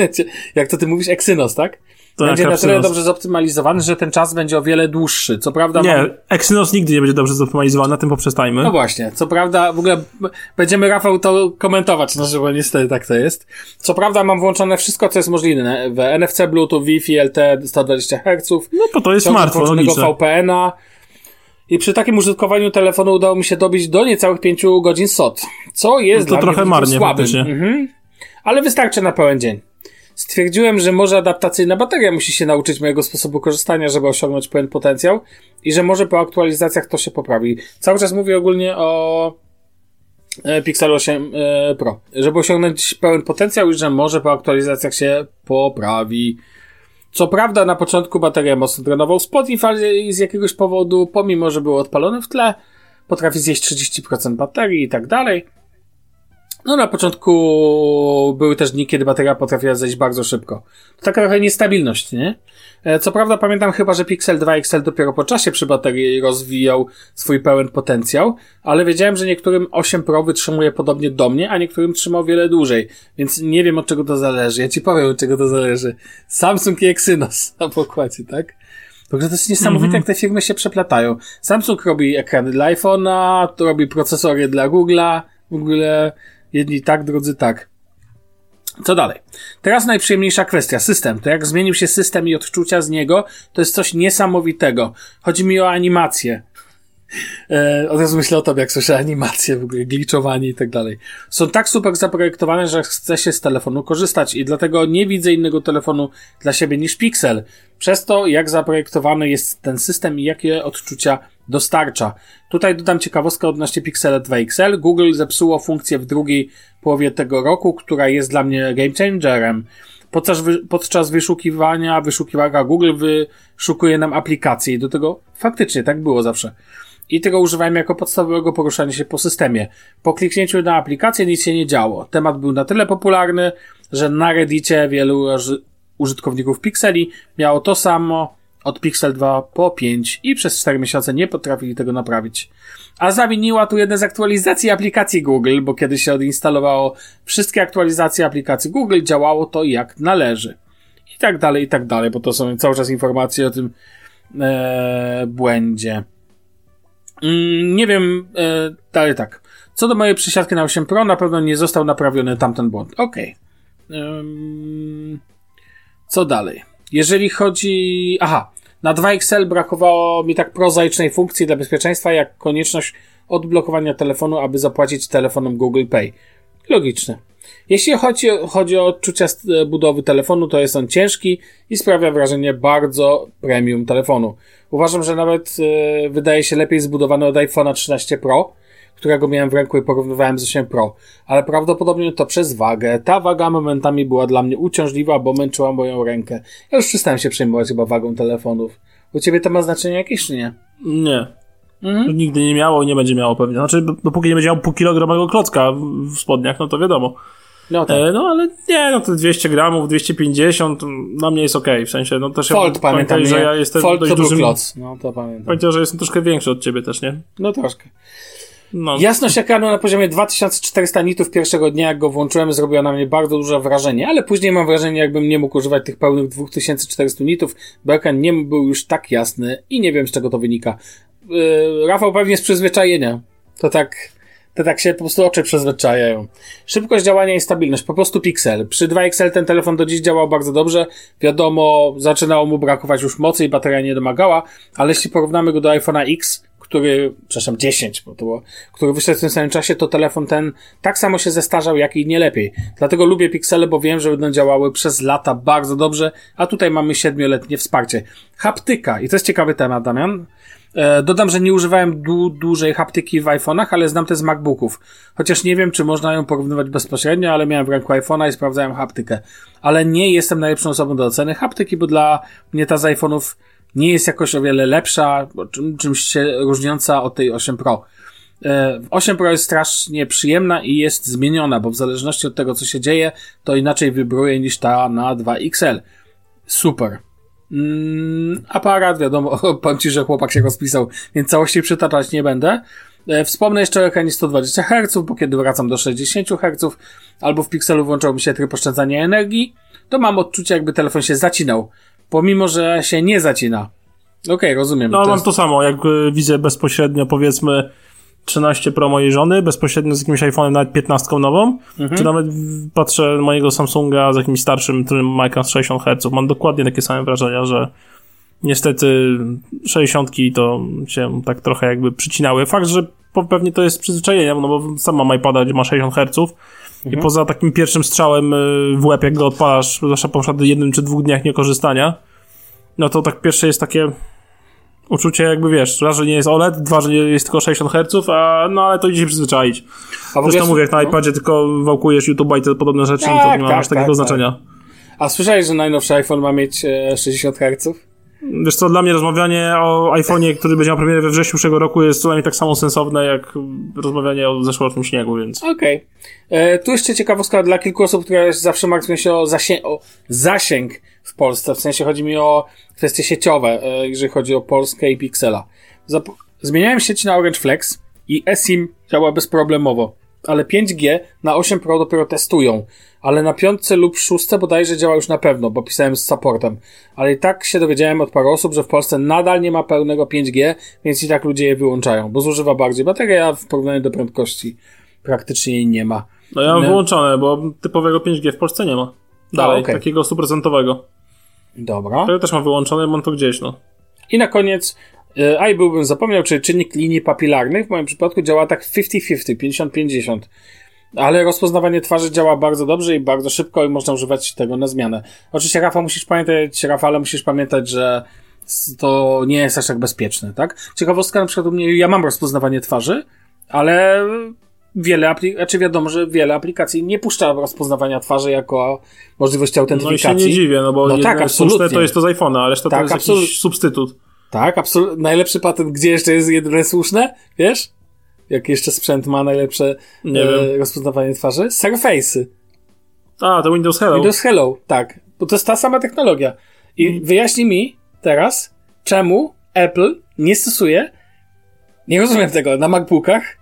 B: Jak to ty mówisz? Exynos, tak?
C: Tak,
B: będzie na tyle
C: Exynos.
B: dobrze zoptymalizowany, że ten czas będzie o wiele dłuższy. Co prawda mam...
C: Nie, Exynos nigdy nie będzie dobrze zoptymalizowany, na tym poprzestajmy.
B: No właśnie, co prawda, w ogóle będziemy, Rafał, to komentować na żywo, niestety tak to jest. Co prawda mam włączone wszystko, co jest możliwe w NFC, Bluetooth, Wi-Fi, LTE, 120 Hz,
C: No to to jest smartfon, logiczne.
B: VPN-a i przy takim użytkowaniu telefonu udało mi się dobić do niecałych 5 godzin SOT, co jest
C: No to
B: dla
C: trochę
B: mnie
C: marnie
B: słabym. Mhm. Ale wystarczy na pełen dzień. Stwierdziłem, że może adaptacyjna bateria musi się nauczyć mojego sposobu korzystania, żeby osiągnąć pełen potencjał i że może po aktualizacjach to się poprawi. Cały czas mówię ogólnie o e, Pixel 8 e, Pro. Żeby osiągnąć pełen potencjał i że może po aktualizacjach się poprawi. Co prawda na początku bateria mocno drenował Spotify z jakiegoś powodu, pomimo że był odpalony w tle, potrafi zjeść 30% baterii i tak dalej. No na początku były też dni, kiedy bateria potrafiła zejść bardzo szybko. To taka trochę niestabilność, nie? E, Co prawda pamiętam chyba, że Pixel 2 XL dopiero po czasie przy baterii rozwijał swój pełen potencjał, ale wiedziałem, że niektórym 8 Pro wytrzymuje podobnie do mnie, a niektórym trzyma o wiele dłużej, więc nie wiem od czego to zależy. Ja ci powiem od czego to zależy. Samsung i Exynos na pokładzie, tak? To jest niesamowite, jak te firmy się przeplatają. Samsung robi ekrany dla iPhone'a, to robi procesory dla Google'a, w ogóle jedni tak, drudzy tak. Co dalej? Teraz najprzyjemniejsza kwestia, system. To jak zmienił się system i odczucia z niego, to jest coś niesamowitego. Chodzi mi o animację. E, od razu myślę o tobie, jak słyszę animacje, w ogóle gliczowanie i tak dalej. Są tak super zaprojektowane, że chce się z telefonu korzystać i dlatego nie widzę innego telefonu dla siebie niż Pixel. Przez to, jak zaprojektowany jest ten system i jakie odczucia dostarcza. Tutaj dodam ciekawostkę odnośnie Pixela 2 XL. Google zepsuło funkcję w drugiej połowie tego roku, która jest dla mnie game changerem. Podczas, podczas wyszukiwania, wyszukiwarka Google wyszukuje nam aplikacje i do tego faktycznie tak było zawsze. I tego używałem jako podstawowego poruszania się po systemie. Po kliknięciu na aplikację nic się nie działo. Temat był na tyle popularny, że na Reddicie wielu uży- użytkowników Pixeli miało to samo od Pixel 2 po 5 i przez 4 miesiące nie potrafili tego naprawić. A zawiniła tu jedna z aktualizacji aplikacji Google, bo kiedy się odinstalowało wszystkie aktualizacje aplikacji Google, działało to jak należy. I tak dalej, i tak dalej, bo to są cały czas informacje o tym e, błędzie. Mm, nie wiem, e, dalej tak. Co do mojej przesiadki na 8 Pro, na pewno nie został naprawiony tamten błąd. Okej. Okay. Um, co dalej? Jeżeli chodzi... Aha, na 2XL brakowało mi tak prozaicznej funkcji dla bezpieczeństwa, jak konieczność odblokowania telefonu, aby zapłacić telefonem Google Pay. Logiczne. Jeśli chodzi, chodzi o odczucia budowy telefonu, to jest on ciężki i sprawia wrażenie bardzo premium telefonu. Uważam, że nawet e, wydaje się lepiej zbudowany od iPhone'a 13 Pro, którego miałem w ręku i porównywałem z 8 Pro. Ale prawdopodobnie to przez wagę. Ta waga momentami była dla mnie uciążliwa, bo męczyła moją rękę. Ja już przestałem się przejmować chyba wagą telefonów. U ciebie to ma znaczenie jakieś, czy nie?
C: Nie. Mhm. Nigdy nie miało i nie będzie miało pewnie. Znaczy, dopóki nie będzie miał pół kilogramowego klocka w spodniach, no to wiadomo. No, tak. e, no ale nie, no to 200 gramów, 250 na mnie jest okej, okay. w sensie, no też
B: Fold, ja pamiętam, że ja jestem Fold dość to dużym... kloc,
C: no to pamiętam. Pamiętam, że jestem troszkę większy od ciebie też, nie?
B: No troszkę. No. Jasność ekranu na poziomie 2400 nitów pierwszego dnia, jak go włączyłem, zrobiła na mnie bardzo duże wrażenie, ale później mam wrażenie, jakbym nie mógł używać tych pełnych 2400 nitów, bo ekran nie był już tak jasny i nie wiem z czego to wynika. Yy, Rafał pewnie z przyzwyczajenia. To tak, to tak się po prostu oczy przyzwyczajają. Szybkość działania i stabilność, po prostu piksel. Przy 2XL ten telefon do dziś działał bardzo dobrze. Wiadomo, zaczynało mu brakować już mocy i bateria nie domagała, ale jeśli porównamy go do iPhone'a X, który, przepraszam, 10, bo to było, który wyszedł w tym samym czasie, to telefon ten tak samo się zestarzał, jak i nie lepiej. Dlatego lubię piksele, bo wiem, że będą działały przez lata bardzo dobrze, a tutaj mamy siedmioletnie wsparcie. Haptyka, i to jest ciekawy temat, Damian. E, dodam, że nie używałem du dużej haptyki w iPhone'ach, ale znam te z MacBooków. Chociaż nie wiem, czy można ją porównywać bezpośrednio, ale miałem w ręku iPhone'a i sprawdzałem haptykę. Ale nie jestem najlepszą osobą do oceny haptyki, bo dla mnie ta z iPhone'ów nie jest jakoś o wiele lepsza, czym, czymś się różniąca od tej 8 Pro. 8 e, Pro jest strasznie przyjemna i jest zmieniona, bo w zależności od tego, co się dzieje, to inaczej wybruje niż ta na 2XL. Super. Mm, aparat, wiadomo, powiem Ci, że chłopak się rozpisał, więc całości przytaczać nie będę. E, wspomnę jeszcze o ekranie 120 Hz, bo kiedy wracam do 60 Hz, albo w Pixelu włączał mi się tryb oszczędzania energii, to mam odczucie, jakby telefon się zacinał, pomimo, że się nie zacina. Okej, okay, rozumiem.
C: No, to mam jest... to samo, jak e, widzę bezpośrednio, powiedzmy, 13 Pro mojej żony, bezpośrednio z jakimś iPhone'em, nawet 15 nową, mhm. czy nawet patrzę mojego Samsunga z jakimś starszym, którym ma ekran 60 Hz. Mam dokładnie takie same wrażenia, że niestety 60 to się tak trochę jakby przycinały. Fakt, że pewnie to jest przyzwyczajenie, no bo sam mam iPada, gdzie ma 60 Hz mhm. i poza takim pierwszym strzałem y, w łeb, jak go odpalasz, zwłaszcza po jednym czy dwóch dniach niekorzystania, no to tak pierwsze jest takie uczucie jakby, wiesz, raz, że nie jest OLED, dwa, że nie jest tylko 60 Hz, a no ale to idzie się przyzwyczaić. A Zresztą mówię, jak na no. iPadzie tylko wałkujesz YouTube'a i te podobne rzeczy, tak, to nie ma tak, aż takiego tak, znaczenia. Tak.
B: A słyszałeś, że najnowszy iPhone ma mieć 60 e, Hz?
C: Wiesz co, dla mnie rozmawianie o iPhone'ie, który będzie miał premierę we wrześniu przyszłego roku jest co najmniej tak samo sensowne, jak rozmawianie o zeszłorocznym śniegu, więc...
B: Okej. Okay. E, tu jeszcze ciekawostka dla kilku osób, które zawsze martwią się o, zasię o zasięg w Polsce, w sensie chodzi mi o kwestie sieciowe, e, jeżeli chodzi o Polskę i Pixela. Zap Zmieniałem sieć na Orange Flex i eSIM działa bezproblemowo, ale 5G na 8 Pro dopiero testują, ale na piątce lub szóstce bodajże działa już na pewno, bo pisałem z supportem. Ale i tak się dowiedziałem od paru osób, że w Polsce nadal nie ma pełnego 5G, więc i tak ludzie je wyłączają, bo zużywa bardziej bateria, a w porównaniu do prędkości praktycznie jej nie ma.
C: No ja mam no. wyłączone, bo typowego 5G w Polsce nie ma. Dalej, a, okay. takiego stuprocentowego.
B: Dobra.
C: To ja też mam wyłączone, mam to gdzieś, no.
B: I na koniec, yy, a i byłbym zapomniał, czy czynnik linii papilarnych w moim przypadku działa tak 50-50, 50-50. Ale rozpoznawanie twarzy działa bardzo dobrze i bardzo szybko i można używać tego na zmianę. Oczywiście, Rafał, musisz pamiętać, Rafale, musisz pamiętać, że to nie jest aż tak bezpieczne, tak? Ciekawostka, na przykład u mnie, ja mam rozpoznawanie twarzy, ale wiele aplikacji, znaczy wiadomo, że wiele aplikacji nie puszcza rozpoznawania twarzy jako możliwości autentyfikacji.
C: No i się nie dziwię, no bo no tak, absolutnie. to jest to z iPhone'a, a reszta tak, to jest absolut... jakiś substytut.
B: Tak, absolutnie. Najlepszy patent, gdzie jeszcze jest jedyne słuszne, wiesz? Jak jeszcze sprzęt ma najlepsze e, rozpoznawanie twarzy? Surface'y.
C: A, to Windows Hello.
B: Windows Hello, tak. Bo to jest ta sama technologia. I hmm. wyjaśnij mi teraz, czemu Apple nie stosuje, nie rozumiem tego, na MacBookach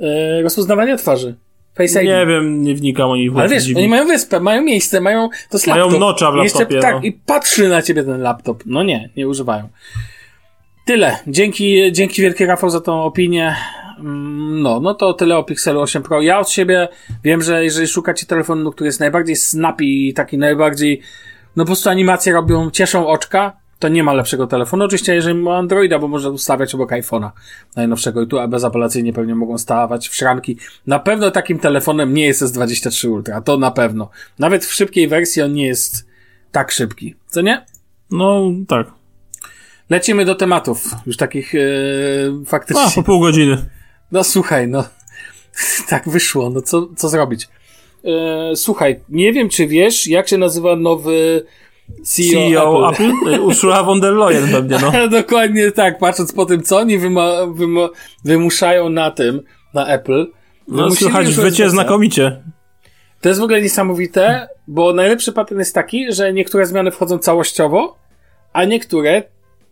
B: e, rozpoznawania twarzy.
C: Face ID. Nie wiem, nie wnikam oni
B: w Ale wiesz, oni mają wyspę, mają miejsce, mają, to jest
C: Mają nocza w laptopie. Jeszcze,
B: tak, no. i patrzy na ciebie ten laptop. No nie, nie używają. Tyle. Dzięki, dzięki wielkie Rafał za tą opinię. Mm, No, no to tyle o Pixelu 8 Pro. Ja od siebie wiem, że jeżeli szukacie telefonu, który jest najbardziej snappy i taki najbardziej, no po prostu animacje robią, cieszą oczka, to nie ma lepszego telefonu. Oczywiście, jeżeli ma Androida, bo można ustawiać obok iPhone'a najnowszego i tu bezapelacyjnie pewnie mogą stawać w szranki. Na pewno takim telefonem nie jest S23 Ultra, to na pewno. Nawet w szybkiej wersji on nie jest tak szybki. Co nie?
C: No, tak.
B: Lecimy do tematów, już takich yy, faktycznie.
C: A, po pół godziny.
B: No słuchaj, no tak wyszło, no co, co zrobić? E, słuchaj, nie wiem czy wiesz, jak się nazywa nowy CEO,
C: CEO
B: Apple.
C: Apple? Ursula von der Leyen pewnie, no.
B: Dokładnie tak, patrząc po tym, co oni wyma, wyma, wymuszają na tym, na Apple.
C: No słychać
B: już
C: wycie znakomicie.
B: To jest w ogóle niesamowite, bo najlepszy patent jest taki, że niektóre zmiany wchodzą całościowo, a niektóre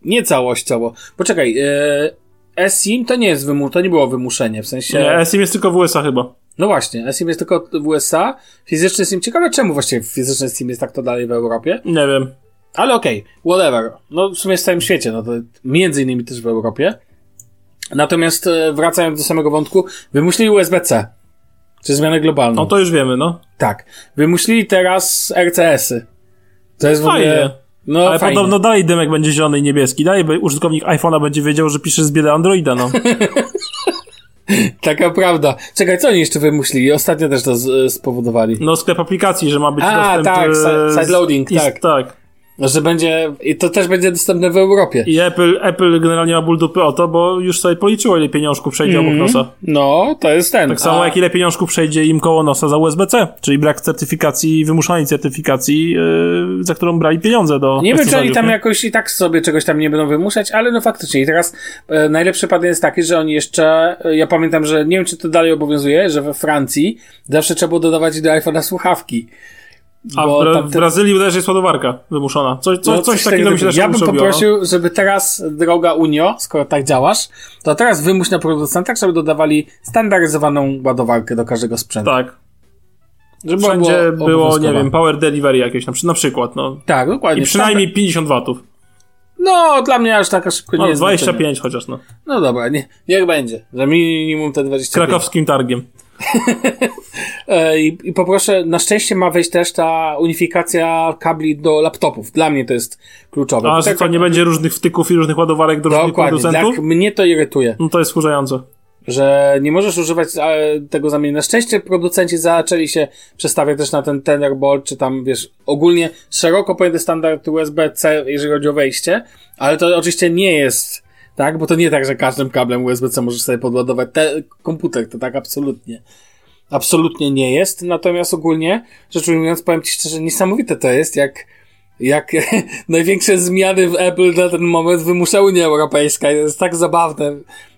B: nie całościowo. Poczekaj, e, eSIM to nie jest wymu, to nie było wymuszenie, w sensie...
C: Nie, SIM jest tylko w USA chyba.
B: No właśnie, eSIM jest tylko w USA, fizyczny SIM, ciekawe czemu właściwie fizyczny SIM jest tak to dalej w Europie,
C: Nie wiem.
B: ale okej, whatever, no w sumie w całym świecie, no to między innymi też w Europie. Natomiast e, wracając do samego wątku, wymyślili USB-C, czy zmianę globalną.
C: No to już wiemy, no.
B: Tak, wymyślili teraz RCS-y. To jest w ogóle... No
C: Ale
B: fajnie.
C: podobno dalej dymek będzie zielony i niebieski. Dalej użytkownik iPhone'a będzie wiedział, że pisze z biedy Androida, no.
B: Taka prawda. Czekaj, co oni jeszcze wymyślili? Ostatnio też to z, spowodowali.
C: No sklep aplikacji, że ma być
B: A,
C: dostęp...
B: tak,
C: e,
B: si- sideloading, tak.
C: tak.
B: Że będzie... I to też będzie dostępne w Europie.
C: I Apple, Apple generalnie ma ból dupy o to, bo już sobie policzyło, ile pieniążków przejdzie obok nosa.
B: No, to jest ten.
C: Tak samo
B: A-
C: jak ile pieniążków przejdzie im koło nosa za USB-C, czyli brak certyfikacji, wymuszonej certyfikacji, yy, za którą brali pieniądze do
B: Nie wiem, czy oni tam
C: nie?
B: jakoś i tak sobie czegoś tam nie będą wymuszać, ale no faktycznie. I teraz e, najlepszy patent jest taki, że oni jeszcze, e, ja pamiętam, że nie wiem, czy to dalej obowiązuje, że we Francji zawsze trzeba było dodawać do iPhone'a słuchawki.
C: A w, Bra-
B: tam
C: w Brazylii wydaje się jest ładowarka wymuszona. Coś, co,
B: No,
C: coś, takiego
B: takiego
C: mi się też
B: Ja bym
C: robiło, no.
B: poprosił, żeby teraz, droga Unio, skoro tak działasz, to teraz wymuś na producentach, żeby dodawali standaryzowaną ładowarkę do każdego sprzętu.
C: Tak.
B: Żeby
C: Wszędzie było, nie
B: obowiązkowa.
C: wiem, power delivery jakieś na, na przykład, no.
B: Tak, dokładnie.
C: I przynajmniej 50 watów.
B: No, dla mnie aż taka szybko nie
C: No,
B: jest. znaczenie.
C: 25 chociaż, no.
B: No dobra, nie, niech będzie, że minimum te 25.
C: Krakowskim targiem.
B: E, I, I poproszę, na szczęście ma wejść też ta unifikacja kabli do laptopów. Dla mnie to jest kluczowe.
C: A że
B: Tak-
C: co, nie będzie różnych wtyków i różnych ładowarek do różnych producentów?
B: tak mnie to irytuje.
C: No to jest wkurzające.
B: że nie możesz używać e, tego zamieniu. Na szczęście producenci zaczęli się przestawiać też na ten Thunderbolt, czy tam, wiesz, ogólnie szeroko pojęty standard USB-C, jeżeli chodzi o wejście, ale to oczywiście nie jest, tak, bo to nie tak, że każdym kablem USB-C możesz sobie podładować te, komputer, to tak absolutnie. Absolutnie nie jest, natomiast ogólnie, rzecz ujmując, powiem Ci szczerze, niesamowite to jest, jak jak największe zmiany w Apple na ten moment wymusza Unia Europejska. Jest tak zabawne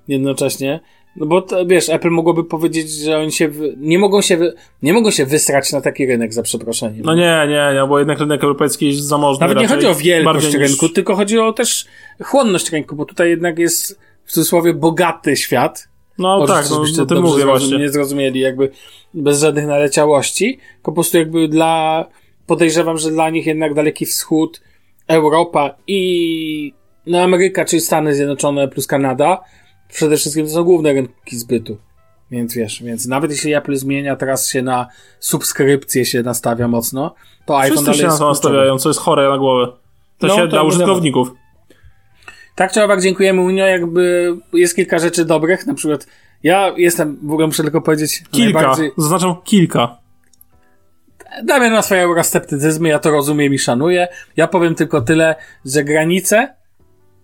B: jednocześnie. No bo to, wiesz, Apple mogłoby powiedzieć, że oni się wy... nie mogą się wy... nie mogą się wysrać na taki rynek za przeproszeniem.
C: No nie, nie, nie, bo jednak rynek europejski jest zamożny
B: Nawet nie chodzi o wielkość
C: niż-
B: rynku, tylko chodzi o też chłonność rynku, bo tutaj jednak jest w cudzysłowie bogaty świat.
C: No
B: Może
C: tak, no,
B: żebyście
C: o tym mówię właśnie.
B: Nie zrozumieli, jakby bez żadnych naleciałości, po prostu jakby dla, podejrzewam, że dla nich jednak Daleki Wschód, Europa i no Ameryka, czyli Stany Zjednoczone plus Kanada, przede wszystkim to są główne rynki zbytu. Więc wiesz, więc nawet jeśli Apple zmienia teraz się na subskrypcję się nastawia mocno, to iPhone
C: Wszyscy
B: dalej
C: się na to nastawiają, co jest chore na głowę. To
B: No,
C: się
B: to
C: dla użytkowników.
B: Tak czy owak dziękujemy Unio, jakby jest kilka rzeczy dobrych, na przykład ja jestem, w ogóle muszę tylko powiedzieć,
C: Kilka,
B: najbardziej...
C: zaznaczam kilka.
B: Damian ma swoje eurosceptycyzmy, ja to rozumiem i szanuję. Ja powiem tylko tyle, że granice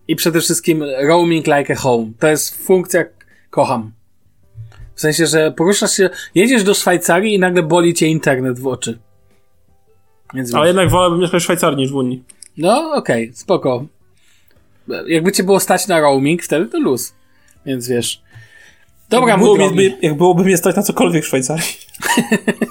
B: i przede wszystkim roaming like a home. To jest funkcja, kocham. W sensie, że poruszasz się, jedziesz do Szwajcarii i nagle boli cię internet w oczy. Więc
C: Ale
B: wiesz.
C: jednak wolałbym mieszkać w Szwajcarii niż w Unii.
B: No, okej, spoko. Jakby cię było stać na roaming, wtedy to luz. Więc wiesz. Dobra, mój drogi.
C: jak byłoby mnie stać na cokolwiek w Szwajcarii.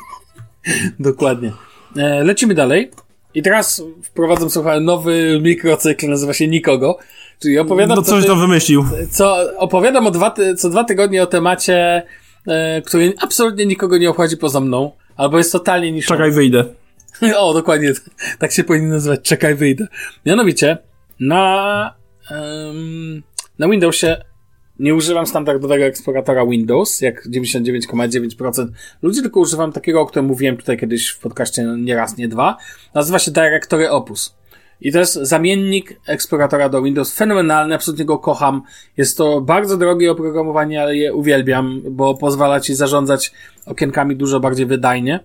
B: Dokładnie. E, lecimy dalej. I teraz wprowadzam, słuchaj, nowy mikrocykl, nazywa się Nikogo. Czyli opowiadam,
C: No
B: co,
C: coś
B: ty,
C: tam wymyślił.
B: co opowiadam o dwa, co dwa tygodnie o temacie, e, który absolutnie nikogo nie obchodzi poza mną, albo jest totalnie niż.
C: Czekaj, wyjdę.
B: O, dokładnie. Tak się powinien nazywać. Czekaj, wyjdę. Mianowicie, na, em, na Windowsie nie używam standardowego eksploratora Windows, jak 99,9% ludzi, tylko używam takiego, o którym mówiłem tutaj kiedyś w podcaście nie raz, nie dwa. Nazywa się Directory Opus. I to jest zamiennik eksploratora do Windows. Fenomenalny, absolutnie go kocham. Jest to bardzo drogie oprogramowanie, ale je uwielbiam, bo pozwala ci zarządzać okienkami dużo bardziej wydajnie.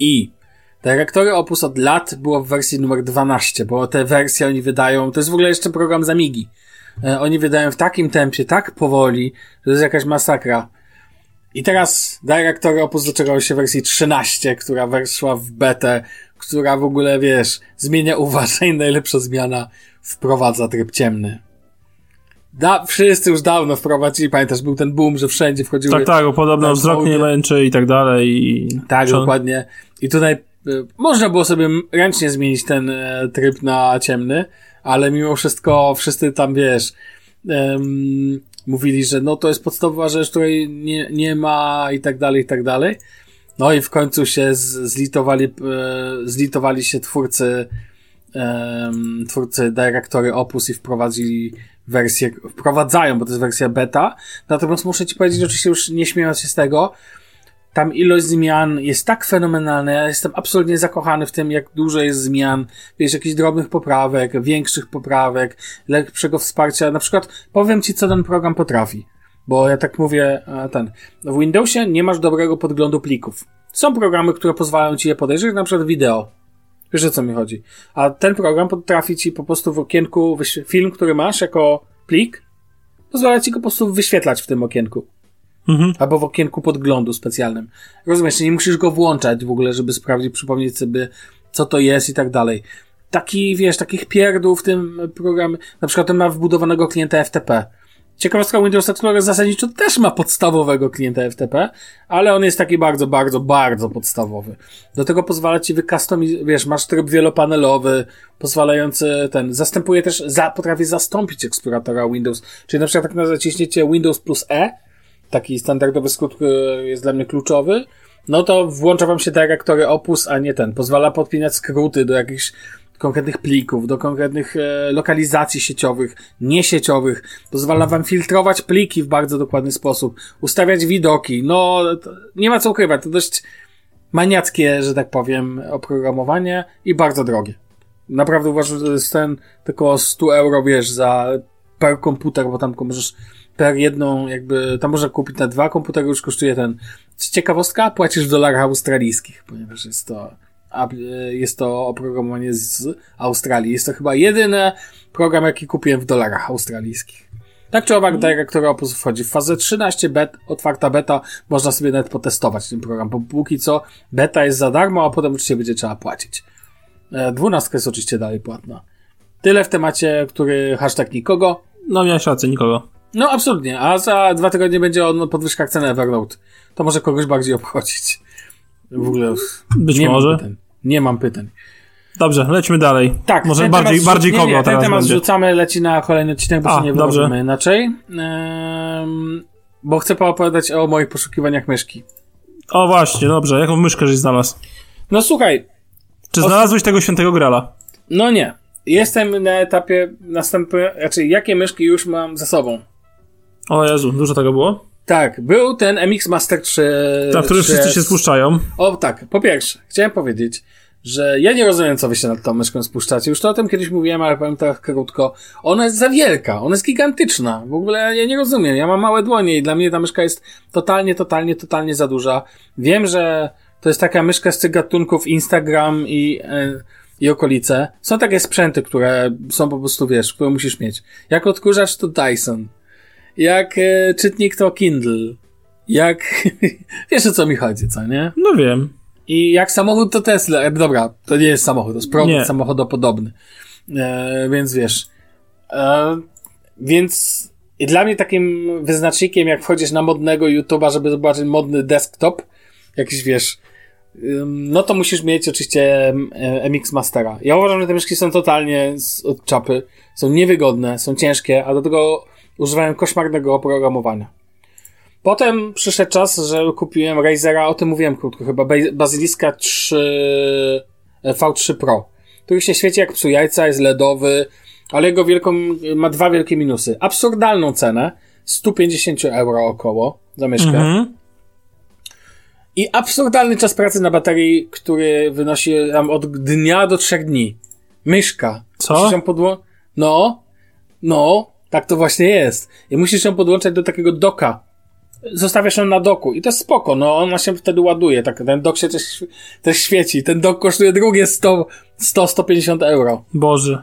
B: I Directory Opus od lat było w wersji numer 12, bo te wersje oni wydają, to jest w ogóle jeszcze program z Amigi. E, oni wydają w takim tempie, tak powoli, że to jest jakaś masakra. I teraz Directory Opus doczekał się wersji 13, która weszła w betę, która w ogóle, wiesz, zmienia uważaj, najlepsza zmiana, wprowadza tryb ciemny. Da, wszyscy już dawno wprowadzili, pamiętasz, był ten boom, że wszędzie wchodziły...
C: Tak, tak, podobno wzrok nie męczy i tak dalej. I...
B: Tak, dokładnie. I tutaj y, można było sobie ręcznie zmienić ten e, tryb na ciemny, ale mimo wszystko wszyscy tam, wiesz, mówili, że no to jest podstawowa rzecz, której nie, nie ma i tak dalej, i tak dalej. No i w końcu się zlitowali, e, zlitowali się twórcy, twórcy Directory Opus i wprowadzili wersję, wprowadzają, bo to jest wersja beta. Natomiast muszę ci powiedzieć, oczywiście już nie śmiejąc się z tego, tam ilość zmian jest tak fenomenalna. Ja jestem absolutnie zakochany w tym, jak dużo jest zmian. Wiesz, jakichś drobnych poprawek, większych poprawek, lepszego wsparcia. Na przykład powiem ci, co ten program potrafi. Bo ja tak mówię, ten. W Windowsie nie masz dobrego podglądu plików. Są programy, które pozwalają ci je podejrzeć, na przykład wideo. Wiesz o co mi chodzi. A ten program potrafi ci po prostu w okienku, film, który masz jako plik, pozwala ci go po prostu wyświetlać w tym okienku. Mhm. Albo w okienku podglądu specjalnym. Rozumiesz, nie musisz go włączać w ogóle, żeby sprawdzić, przypomnieć sobie, co to jest i tak dalej. Taki, wiesz, takich pierdół w tym programie. Na przykład ten ma wbudowanego klienta FTP. Ciekawostka Windows Explorer zasadniczo też ma podstawowego klienta FTP, ale on jest taki bardzo, bardzo, bardzo podstawowy. Do tego pozwala ci wykustomizować, wiesz, masz tryb wielopanelowy, pozwalający ten, zastępuje też, za, potrafi zastąpić eksploratora Windows. Czyli na przykład tak zaciśniecie Windows plus E, taki standardowy skrót, który jest dla mnie kluczowy, no to włącza wam się dyrektory Opus, a nie ten. Pozwala podpinać skróty do jakichś konkretnych plików, do konkretnych e, lokalizacji sieciowych, niesieciowych. Pozwala wam filtrować pliki w bardzo dokładny sposób, ustawiać widoki. No, nie ma co ukrywać. To dość maniackie, że tak powiem, oprogramowanie i bardzo drogie. Naprawdę uważam, że to jest ten tylko 100 euro, wiesz, za per komputer, bo tam możesz per jedną, jakby, tam można kupić na dwa komputery, już kosztuje ten. Ciekawostka, płacisz w dolarach australijskich, ponieważ jest to, jest to oprogramowanie z Australii. Jest to chyba jedyny program, jaki kupiłem w dolarach australijskich. Tak czy owak, Director Opus wchodzi w fazę 13, bet, otwarta beta, można sobie nawet potestować ten program, bo póki co beta jest za darmo, a potem oczywiście będzie trzeba płacić. E, dwunastka jest oczywiście dalej płatna. Tyle w temacie, który hashtag nikogo.
C: No miałeś rację, nikogo.
B: No absolutnie, a za dwa tygodnie będzie on podwyżka ceny Evernote. To może kogoś bardziej obchodzić. W ogóle
C: Być
B: nie
C: może.
B: Mam pytań. Nie mam pytań.
C: Dobrze, lećmy dalej.
B: Tak,
C: może bardziej, bardziej
B: nie,
C: kogo
B: nie,
C: teraz
B: ten temat
C: będzie.
B: zrzucamy, leci na kolejny odcinek, bo
C: A,
B: się nie wyłożymy inaczej. Bo chcę poopowiadać o moich poszukiwaniach myszki.
C: O właśnie, dobrze, jaką myszkę żeś znalazł?
B: No słuchaj,
C: Czy znalazłeś tego świętego grala?
B: no nie. Jestem na etapie następny, raczej jakie myszki już mam za sobą.
C: O Jezu, dużo tego było?
B: Tak, był ten MX Master 3.
C: Na który
B: 3
C: wszyscy się spuszczają.
B: O tak, po pierwsze, chciałem powiedzieć, że ja nie rozumiem, co wy się nad tą myszką spuszczacie. Już to o tym kiedyś mówiłem, ale powiem tak krótko. Ona jest za wielka, ona jest gigantyczna. W ogóle ja nie rozumiem. Ja mam małe dłonie i dla mnie ta myszka jest totalnie, totalnie, totalnie za duża. Wiem, że to jest taka myszka z tych gatunków Instagram i, e, i okolice. Są takie sprzęty, które są po prostu, wiesz, które musisz mieć. Jak odkurzacz to Dyson. Jak e, czytnik to Kindle. Jak... wiesz o co mi chodzi, co nie?
C: No wiem.
B: I jak samochód to Tesla. E, Dobra, to nie jest samochód, to jest produkt
C: Nie.
B: samochodopodobny. E, więc wiesz. E, więc i dla mnie takim wyznacznikiem, jak wchodzisz na modnego YouTube'a, żeby zobaczyć modny desktop, jakiś wiesz, no to musisz mieć oczywiście em, e, MX Mastera. Ja uważam, że te myszki są totalnie od czapy. Są niewygodne, są ciężkie, a do tego używają koszmarnego oprogramowania. Potem przyszedł czas, że kupiłem Razera, o tym mówiłem krótko, chyba Basiliska 3 V3 Pro, który się świeci jak psu jajca, jest LEDowy, ale jego wielką, ma dwa wielkie minusy. Absurdalną cenę, 150 euro około za myszkę.
C: Mhm.
B: I absurdalny czas pracy na baterii, który wynosi tam od dnia do trzech dni. Myszka.
C: Co?
B: Podło... No, no, tak to właśnie jest. I musisz ją podłączać do takiego doka. Zostawiasz ją na doku i to jest spoko, no ona się wtedy ładuje, tak, ten dok się też, też świeci. Ten dok kosztuje drugie 100, 100-150 euro.
C: Boże.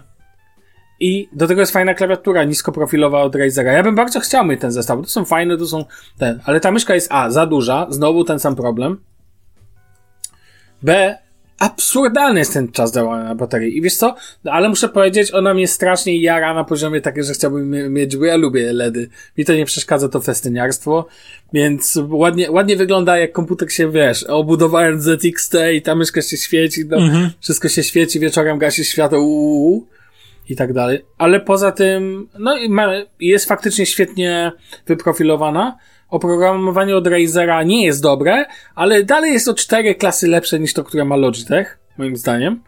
B: I do tego jest fajna klawiatura niskoprofilowa od Razera. Ja bym bardzo chciał mieć ten zestaw, to są fajne, to są ten, ale ta myszka jest A, za duża, znowu ten sam problem. B, absurdalny jest ten czas działania na baterii. I wiesz co? No, ale muszę powiedzieć, ona mnie strasznie jara na poziomie takim, że chciałbym mie- mieć, bo ja lubię LEDy. Mi to nie przeszkadza to festyniarstwo, więc ładnie, ładnie wygląda jak komputer się, wiesz, obudowałem ZXT i ta myszka się świeci, no, wszystko się świeci, wieczorem gasi światło, uuu, i tak dalej. Ale poza tym, no i ma, jest faktycznie świetnie wyprofilowana. Oprogramowanie od Razera nie jest dobre, ale dalej jest o cztery klasy lepsze niż to, które ma Logitech, moim zdaniem.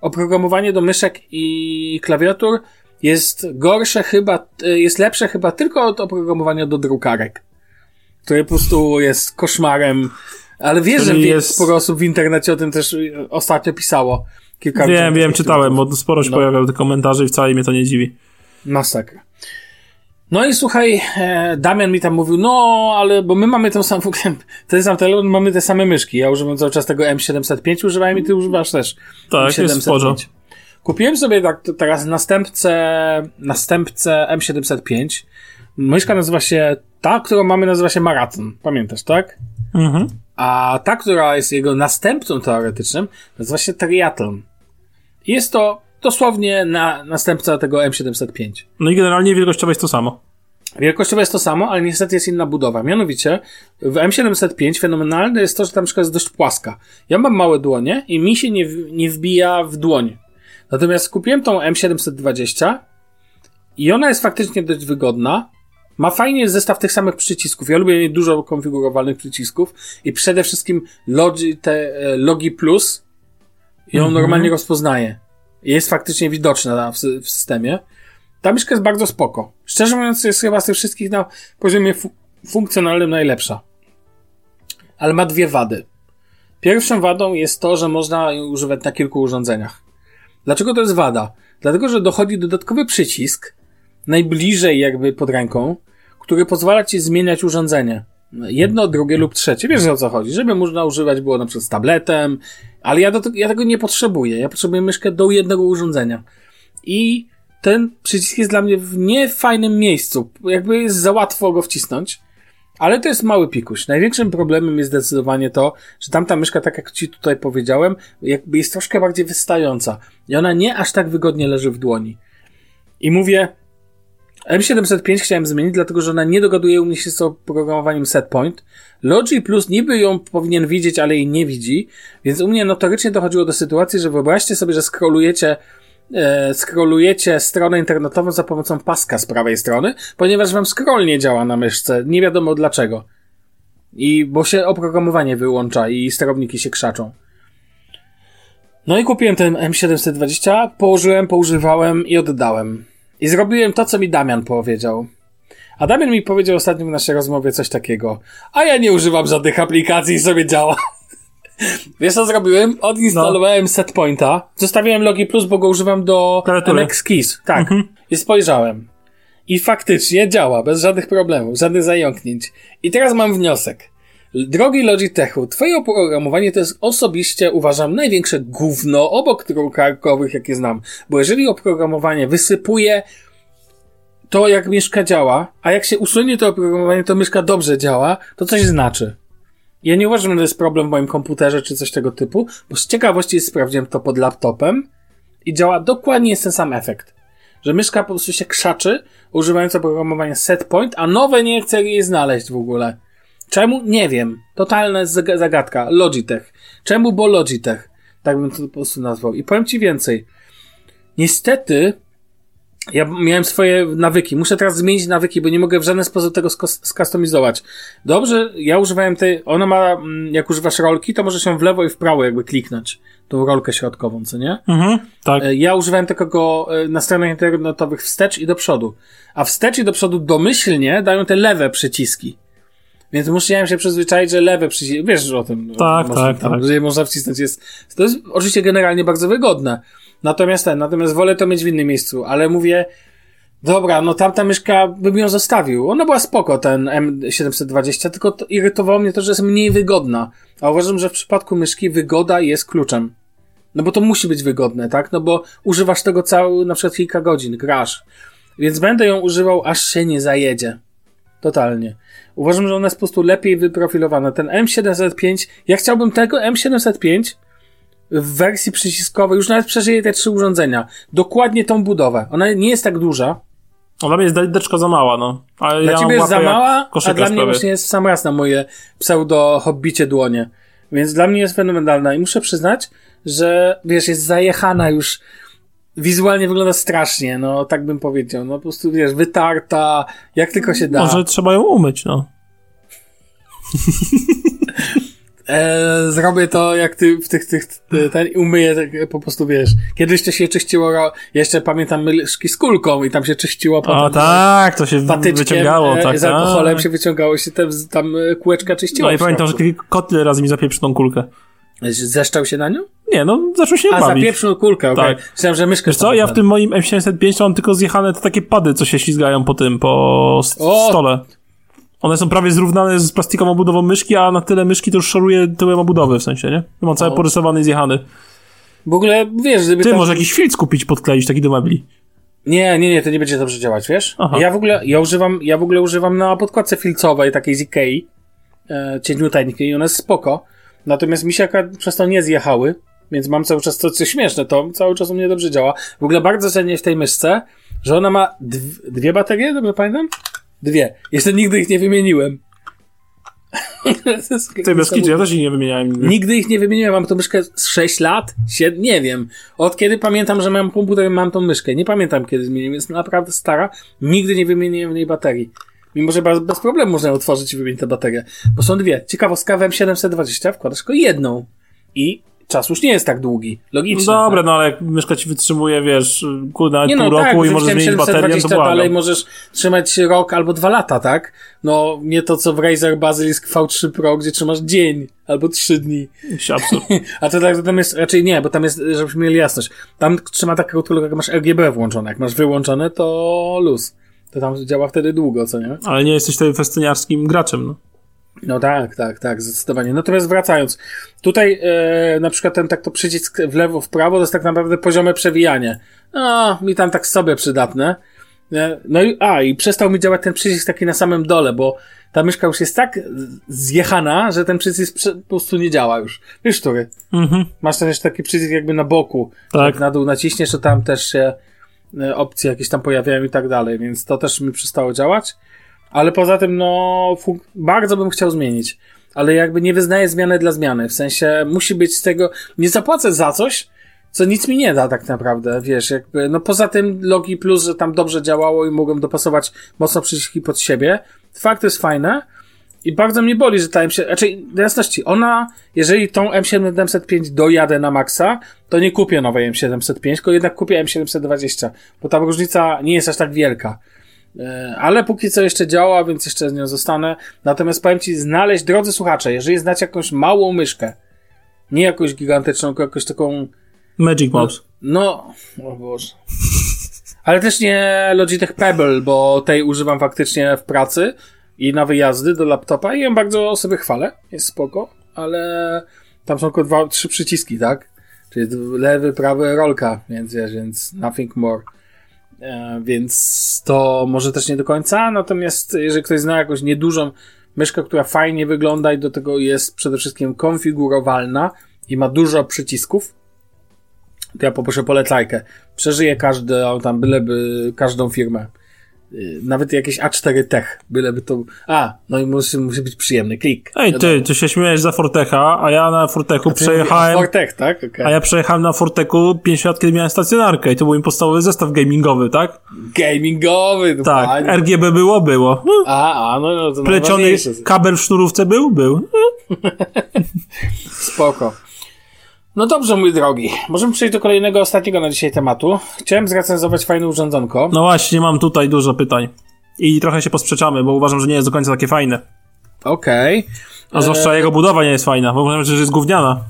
B: Oprogramowanie do myszek i klawiatur jest gorsze chyba, y, jest lepsze chyba tylko od oprogramowania do drukarek, które po prostu jest koszmarem. Ale wiesz, że
C: jest-
B: sporo osób w internecie o tym też y, ostatnio pisało. Kilka
C: Wiem, wiem, czytałem, bo sporo się
B: No.
C: pojawiało tych komentarzy i wcale mnie to nie dziwi.
B: Masakra. No i słuchaj, e, Damian mi tam mówił, no, ale bo my mamy tą samą, ten sam telefon, mamy te same myszki. Ja używam cały czas tego M705, używałem i ty używasz też.
C: Tak, jest sporo.
B: Kupiłem sobie tak teraz następcę, następcę M705. Myszka nazywa się, ta, którą mamy nazywa się Marathon. Pamiętasz, tak?
C: Mhm.
B: A ta, która jest jego następcą teoretycznym, nazywa się Triathlon. I Jest to dosłownie na, następca tego M705.
C: No i generalnie wielkościowo jest to samo.
B: Wielkościowo jest to samo, ale niestety jest inna budowa. Mianowicie w M705 fenomenalne jest to, że ta myszka jest dość płaska. Ja mam małe dłonie i mi się nie, nie wbija w dłoń. Natomiast kupiłem tą M720 i ona jest faktycznie dość wygodna. Ma fajnie zestaw tych samych przycisków. Ja lubię mieć dużo konfigurowalnych przycisków i przede wszystkim Logi, te, e, Logi Plus ją normalnie rozpoznaje. Jest faktycznie widoczna w, w systemie. Ta myszka jest bardzo spoko. Szczerze mówiąc, jest chyba z tych wszystkich na poziomie fu- funkcjonalnym najlepsza. Ale ma dwie wady. Pierwszą wadą jest to, że można ją używać na kilku urządzeniach. Dlaczego to jest wada? Dlatego, że dochodzi dodatkowy przycisk, najbliżej jakby pod ręką, który pozwala ci zmieniać urządzenie. Jedno, drugie lub trzecie. Wiesz o co chodzi? Żeby można używać było na przykład z tabletem, ale ja, do, ja tego nie potrzebuję. Ja potrzebuję myszkę do jednego urządzenia. I ten przycisk jest dla mnie w niefajnym miejscu. Jakby jest za łatwo go wcisnąć. Ale to jest mały pikuś. Największym problemem jest zdecydowanie to, że tamta myszka, tak jak ci tutaj powiedziałem, jakby jest troszkę bardziej wystająca. I ona nie aż tak wygodnie leży w dłoni. I mówię, M705 chciałem zmienić, dlatego że ona nie dogaduje u mnie się z oprogramowaniem setpoint. Logi Plus niby ją powinien widzieć, ale jej nie widzi, więc u mnie notorycznie dochodziło do sytuacji, że wyobraźcie sobie, że scrollujecie e, scrollujecie stronę internetową za pomocą paska z prawej strony, ponieważ wam scroll nie działa na myszce, nie wiadomo dlaczego. I bo się oprogramowanie wyłącza i sterowniki się krzaczą. No i kupiłem ten M720, położyłem, poużywałem i oddałem. I zrobiłem to, co mi Damian powiedział. A Damian mi powiedział ostatnio w naszej rozmowie coś takiego. A ja nie używam żadnych aplikacji i sobie działa. Wiesz co zrobiłem? Odinstalowałem setpointa, zostawiłem Logi Plus, bo go używam do
C: Klawiatury.
B: MX Keys. Tak. I spojrzałem. I faktycznie działa, bez żadnych problemów, żadnych zająknięć. I teraz mam wniosek. Drogi Logitechu, twoje oprogramowanie to jest osobiście, uważam, największe gówno obok drukarkowych, jakie znam. Bo jeżeli oprogramowanie wysypuje to, jak myszka działa, a jak się usunie to oprogramowanie, to myszka dobrze działa, to coś znaczy. Ja nie uważam, że to jest problem w moim komputerze czy coś tego typu, bo z ciekawości sprawdziłem to pod laptopem i działa dokładnie jest ten sam efekt. Że myszka po prostu się krzaczy, używając oprogramowania setpoint, a nowe nie chce jej znaleźć w ogóle. Czemu? Nie wiem. Totalna zag- zagadka. Logitech. Czemu? Bo Logitech. Tak bym to po prostu nazwał. I powiem ci więcej. Niestety, ja miałem swoje nawyki. Muszę teraz zmienić nawyki, bo nie mogę w żaden sposób tego skustomizować. Dobrze, ja używałem tej, ona ma, mm, jak używasz rolki, to możesz ją w lewo i w prawo jakby kliknąć. Tą rolkę środkową, co nie?
C: Mhm, tak.
B: E, ja używałem takiego e, na stronach internetowych wstecz i do przodu. A wstecz i do przodu domyślnie dają te lewe przyciski. Więc musiałem się przyzwyczaić, że lewe przyciski, wiesz o tym.
C: Tak,
B: można,
C: tak,
B: tam,
C: tak.
B: Że je można wcisnąć. Jest, to jest oczywiście generalnie bardzo wygodne. Natomiast ten, natomiast wolę to mieć w innym miejscu, ale mówię, dobra, no tamta myszka bym ją zostawił. Ona była spoko, ten M720, tylko to irytowało mnie to, że jest mniej wygodna. A uważam, że w przypadku myszki wygoda jest kluczem. No bo to musi być wygodne, tak? No bo używasz tego cały, na przykład kilka godzin, grasz. Więc będę ją używał, aż się nie zajedzie. Totalnie. Uważam, że ona jest po prostu lepiej wyprofilowana. Ten M705, ja chciałbym tego M705 w wersji przyciskowej, już nawet przeżyje te trzy urządzenia. Dokładnie tą budowę. Ona nie jest tak duża.
C: A dla mnie jest deczka za mała, no. Ale
B: Dla
C: ja
B: ciebie jest za mała, a dla mnie właśnie jest w sam raz na moje pseudo-hobbicie dłonie. Więc dla mnie jest fenomenalna i muszę przyznać, że wiesz, jest zajechana już wizualnie wygląda strasznie, no tak bym powiedział. No po prostu wiesz, wytarta, jak tylko się da.
C: Może trzeba ją umyć, no.
B: E, zrobię to jak ty w tych, tych, ty- ten umyję tak, po prostu wiesz. Kiedyś to się czyściło, jeszcze pamiętam myszki z kulką i tam się czyściło potem.
C: O tak, to się wyciągało,
B: e,
C: tak.
B: z alkoholem
C: tak.
B: się wyciągało się te, tam e, kółeczka czyściło.
C: No i pamiętam, że taki kot tyle razy mi zapieprzy tą kulkę.
B: Zeszczał się na nią?
C: Nie, no zaczął się
B: A,
C: bawić.
B: zapieprzył kulkę, okej.
C: Tak.
B: Myślałem, że myszkę
C: Wiesz co, ja w tym moim M705 mam tylko zjechane te takie pady, co się ślizgają po tym, po
B: O!
C: stole. One są prawie zrównane z plastikową budową myszki, a na tyle myszki to już szoruje tyłem obudowy, w sensie, nie? Ja mam cały
B: O.
C: porysowany i zjechany.
B: W ogóle, wiesz, gdyby
C: Ty,
B: tam...
C: może jakiś filc kupić, podkleić taki do mebli.
B: Nie, nie, nie, to nie będzie dobrze działać, wiesz?
C: Aha.
B: Ja w ogóle, ja używam, ja w ogóle używam na podkładce filcowej, takiej z Ikei, e, cieniuteńkiej i ona jest spoko. Natomiast mi się akurat przez to nie zjechały, więc mam cały czas, to co śmieszne, to cały czas u mnie dobrze działa. W ogóle bardzo cenię w tej myszce, że ona ma dw- dwie baterie, dobrze pamiętam? Dwie. Jeszcze nigdy ich nie wymieniłem.
C: Bez kitu, ja też ich nie wymieniałem nigdy.
B: Nigdy ich nie wymieniłem, mam tą myszkę z 6 lat, 7, nie wiem. Od kiedy pamiętam, że mam komputer, mam tą myszkę. Nie pamiętam kiedy zmieniłem, jest naprawdę stara. Nigdy nie wymieniłem w niej baterii. Mimo, że bez, bez problemu można ją otworzyć i wymienić tę baterię. Bo są dwie. Ciekawostka w M720 wkładasz tylko jedną. I czas już nie jest tak długi.
C: No
B: Logicznie.
C: dobra, no ale jak myszka ci wytrzymuje, wiesz, kurde,
B: Nie
C: pół
B: no,
C: roku
B: tak,
C: i
B: że
C: możesz zmienić baterię, no to
B: 720
C: błagam.
B: dalej możesz trzymać rok albo dwa lata, tak? No, nie to co w Razer Basilisk V3 Pro, gdzie trzymasz dzień albo trzy dni.
C: Absurd.
B: A to tak, to tam jest, raczej nie, bo tam jest, żebyśmy mieli jasność. Tam trzyma tak krótko, jak masz RGB włączone. Jak masz wyłączone, to luz. To tam działa wtedy długo, co nie?
C: Ale nie jesteś wtedy festyniarskim graczem, no.
B: No tak, tak, tak, zdecydowanie. Natomiast wracając, tutaj e, na przykład ten tak to przycisk w lewo, w prawo to jest tak naprawdę poziome przewijanie. No, mi tam tak sobie przydatne. E, No i, a, i przestał mi działać ten przycisk taki na samym dole, bo ta myszka już jest tak zjechana, że ten przycisk po prostu nie działa już. Wiesz, który?
C: Mhm.
B: Masz jeszcze taki przycisk jakby na boku.
C: Tak.
B: Jak na dół naciśniesz, to tam też się e, opcje jakieś tam pojawiają i tak dalej, więc to też mi przestało działać. Ale poza tym, no, bardzo bym chciał zmienić. Ale jakby nie wyznaję zmiany dla zmiany. W sensie musi być z tego, nie zapłacę za coś, co nic mi nie da tak naprawdę, wiesz, jakby, no poza tym Logi Plus, że tam dobrze działało i mogłem dopasować mocno przyciski pod siebie. Fakt jest fajne i bardzo mnie boli, że ta M7, raczej do jasności, ona, jeżeli tą M705 dojadę na maksa, to nie kupię nowej M705, tylko jednak kupię M720, bo ta różnica nie jest aż tak wielka. E, Ale póki co jeszcze działa, więc jeszcze z nią zostanę. Natomiast powiem Ci, znaleźć, drodzy słuchacze, jeżeli znacie jakąś małą myszkę, nie jakąś gigantyczną, tylko jakąś taką,
C: Magic Mouse.
B: no, o Boże. Ale też nie Logitech Pebble, bo tej używam faktycznie w pracy i na wyjazdy do laptopa i ją bardzo sobie chwalę, jest spoko, ale tam są tylko dwa, trzy przyciski, tak? Czyli lewy, prawy, rolka, więc wiesz, więc nothing more. E, więc to może też nie do końca, natomiast jeżeli ktoś zna jakąś niedużą myszkę, która fajnie wygląda i do tego jest przede wszystkim konfigurowalna i ma dużo przycisków, to ja poproszę polecajkę. Przeżyję każdą, tam byleby, każdą firmę. Y, Nawet jakieś A4 Tech, byleby to... A, no i musi, musi być przyjemny klik.
C: Ej, ty, ty się śmiejesz za Fortecha, a ja na Fortechu przejechałem...
B: Fortech, tak? Okay.
C: A ja przejechałem na Forteku 5 lat, kiedy miałem stacjonarkę i to był mi podstawowy zestaw gamingowy, tak?
B: Gamingowy, no
C: Tak,
B: panie.
C: RGB było, było. No,
B: A, a, no, no to
C: Pleciony kabel w sznurówce był? Był.
B: Spoko. No dobrze, mój drogi. Możemy przejść do kolejnego, ostatniego na dzisiaj tematu. Chciałem zrecenzować fajne urządzonko.
C: No właśnie, mam tutaj dużo pytań. I trochę się posprzeczamy, bo uważam, że nie jest do końca takie fajne.
B: Okej.
C: A zwłaszcza jego budowa nie jest fajna, bo uważam, że jest gówniana.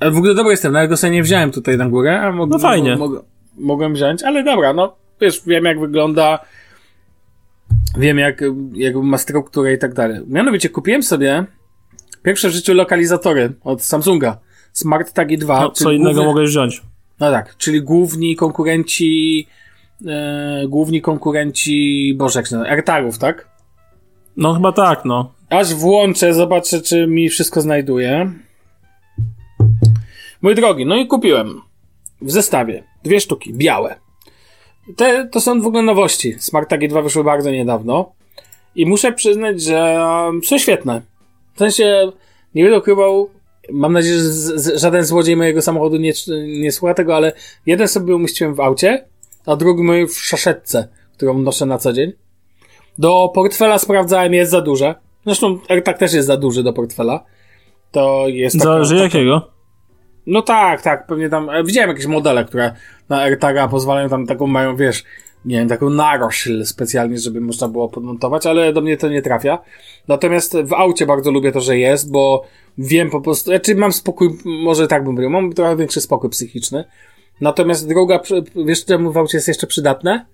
B: Ale W ogóle dobry jestem, nawet go sobie nie wziąłem tutaj na górę, a mog-
C: No fajnie.
B: Mog- mogłem wziąć, ale dobra, no wiesz, wiem jak wygląda, wiem jak, jak ma strukturę i tak dalej. Mianowicie kupiłem sobie pierwsze w życiu lokalizatory od Samsunga. Smart Tagi 2.
C: No, co innego
B: główny-
C: mogę wziąć.
B: No tak, czyli główni konkurenci, e, główni konkurenci, boże jak się nazywa, AirTagów, tak?
C: No chyba tak, no.
B: Aż włączę, zobaczę, czy mi wszystko znajduje. Mój drogi, no i kupiłem w zestawie dwie sztuki, białe. Te to są w ogóle nowości. Smart Tagi 2 wyszły bardzo niedawno. I muszę przyznać, że są świetne. W sensie, nie będę ukrywał, mam nadzieję, że z, z, żaden złodziej mojego samochodu nie, nie słucha tego, ale jeden sobie umieściłem w aucie, a drugi mój w szaszetce, którą noszę na co dzień. Do portfela sprawdzałem, jest za duże. Zresztą AirTag też jest za duży do portfela. To jest taka-
C: Zależy
B: taka-
C: jakiego.
B: No tak, tak, pewnie tam, e, widziałem jakieś modele, które na AirTaga pozwalają tam taką, mają, wiesz, nie wiem, taką narośl specjalnie, żeby można było podmontować, ale do mnie to nie trafia. Natomiast w aucie bardzo lubię to, że jest, bo wiem po prostu, znaczy mam spokój, może tak bym powiedział, mam trochę większy spokój psychiczny. Natomiast droga, wiesz czemu w aucie jest jeszcze przydatne?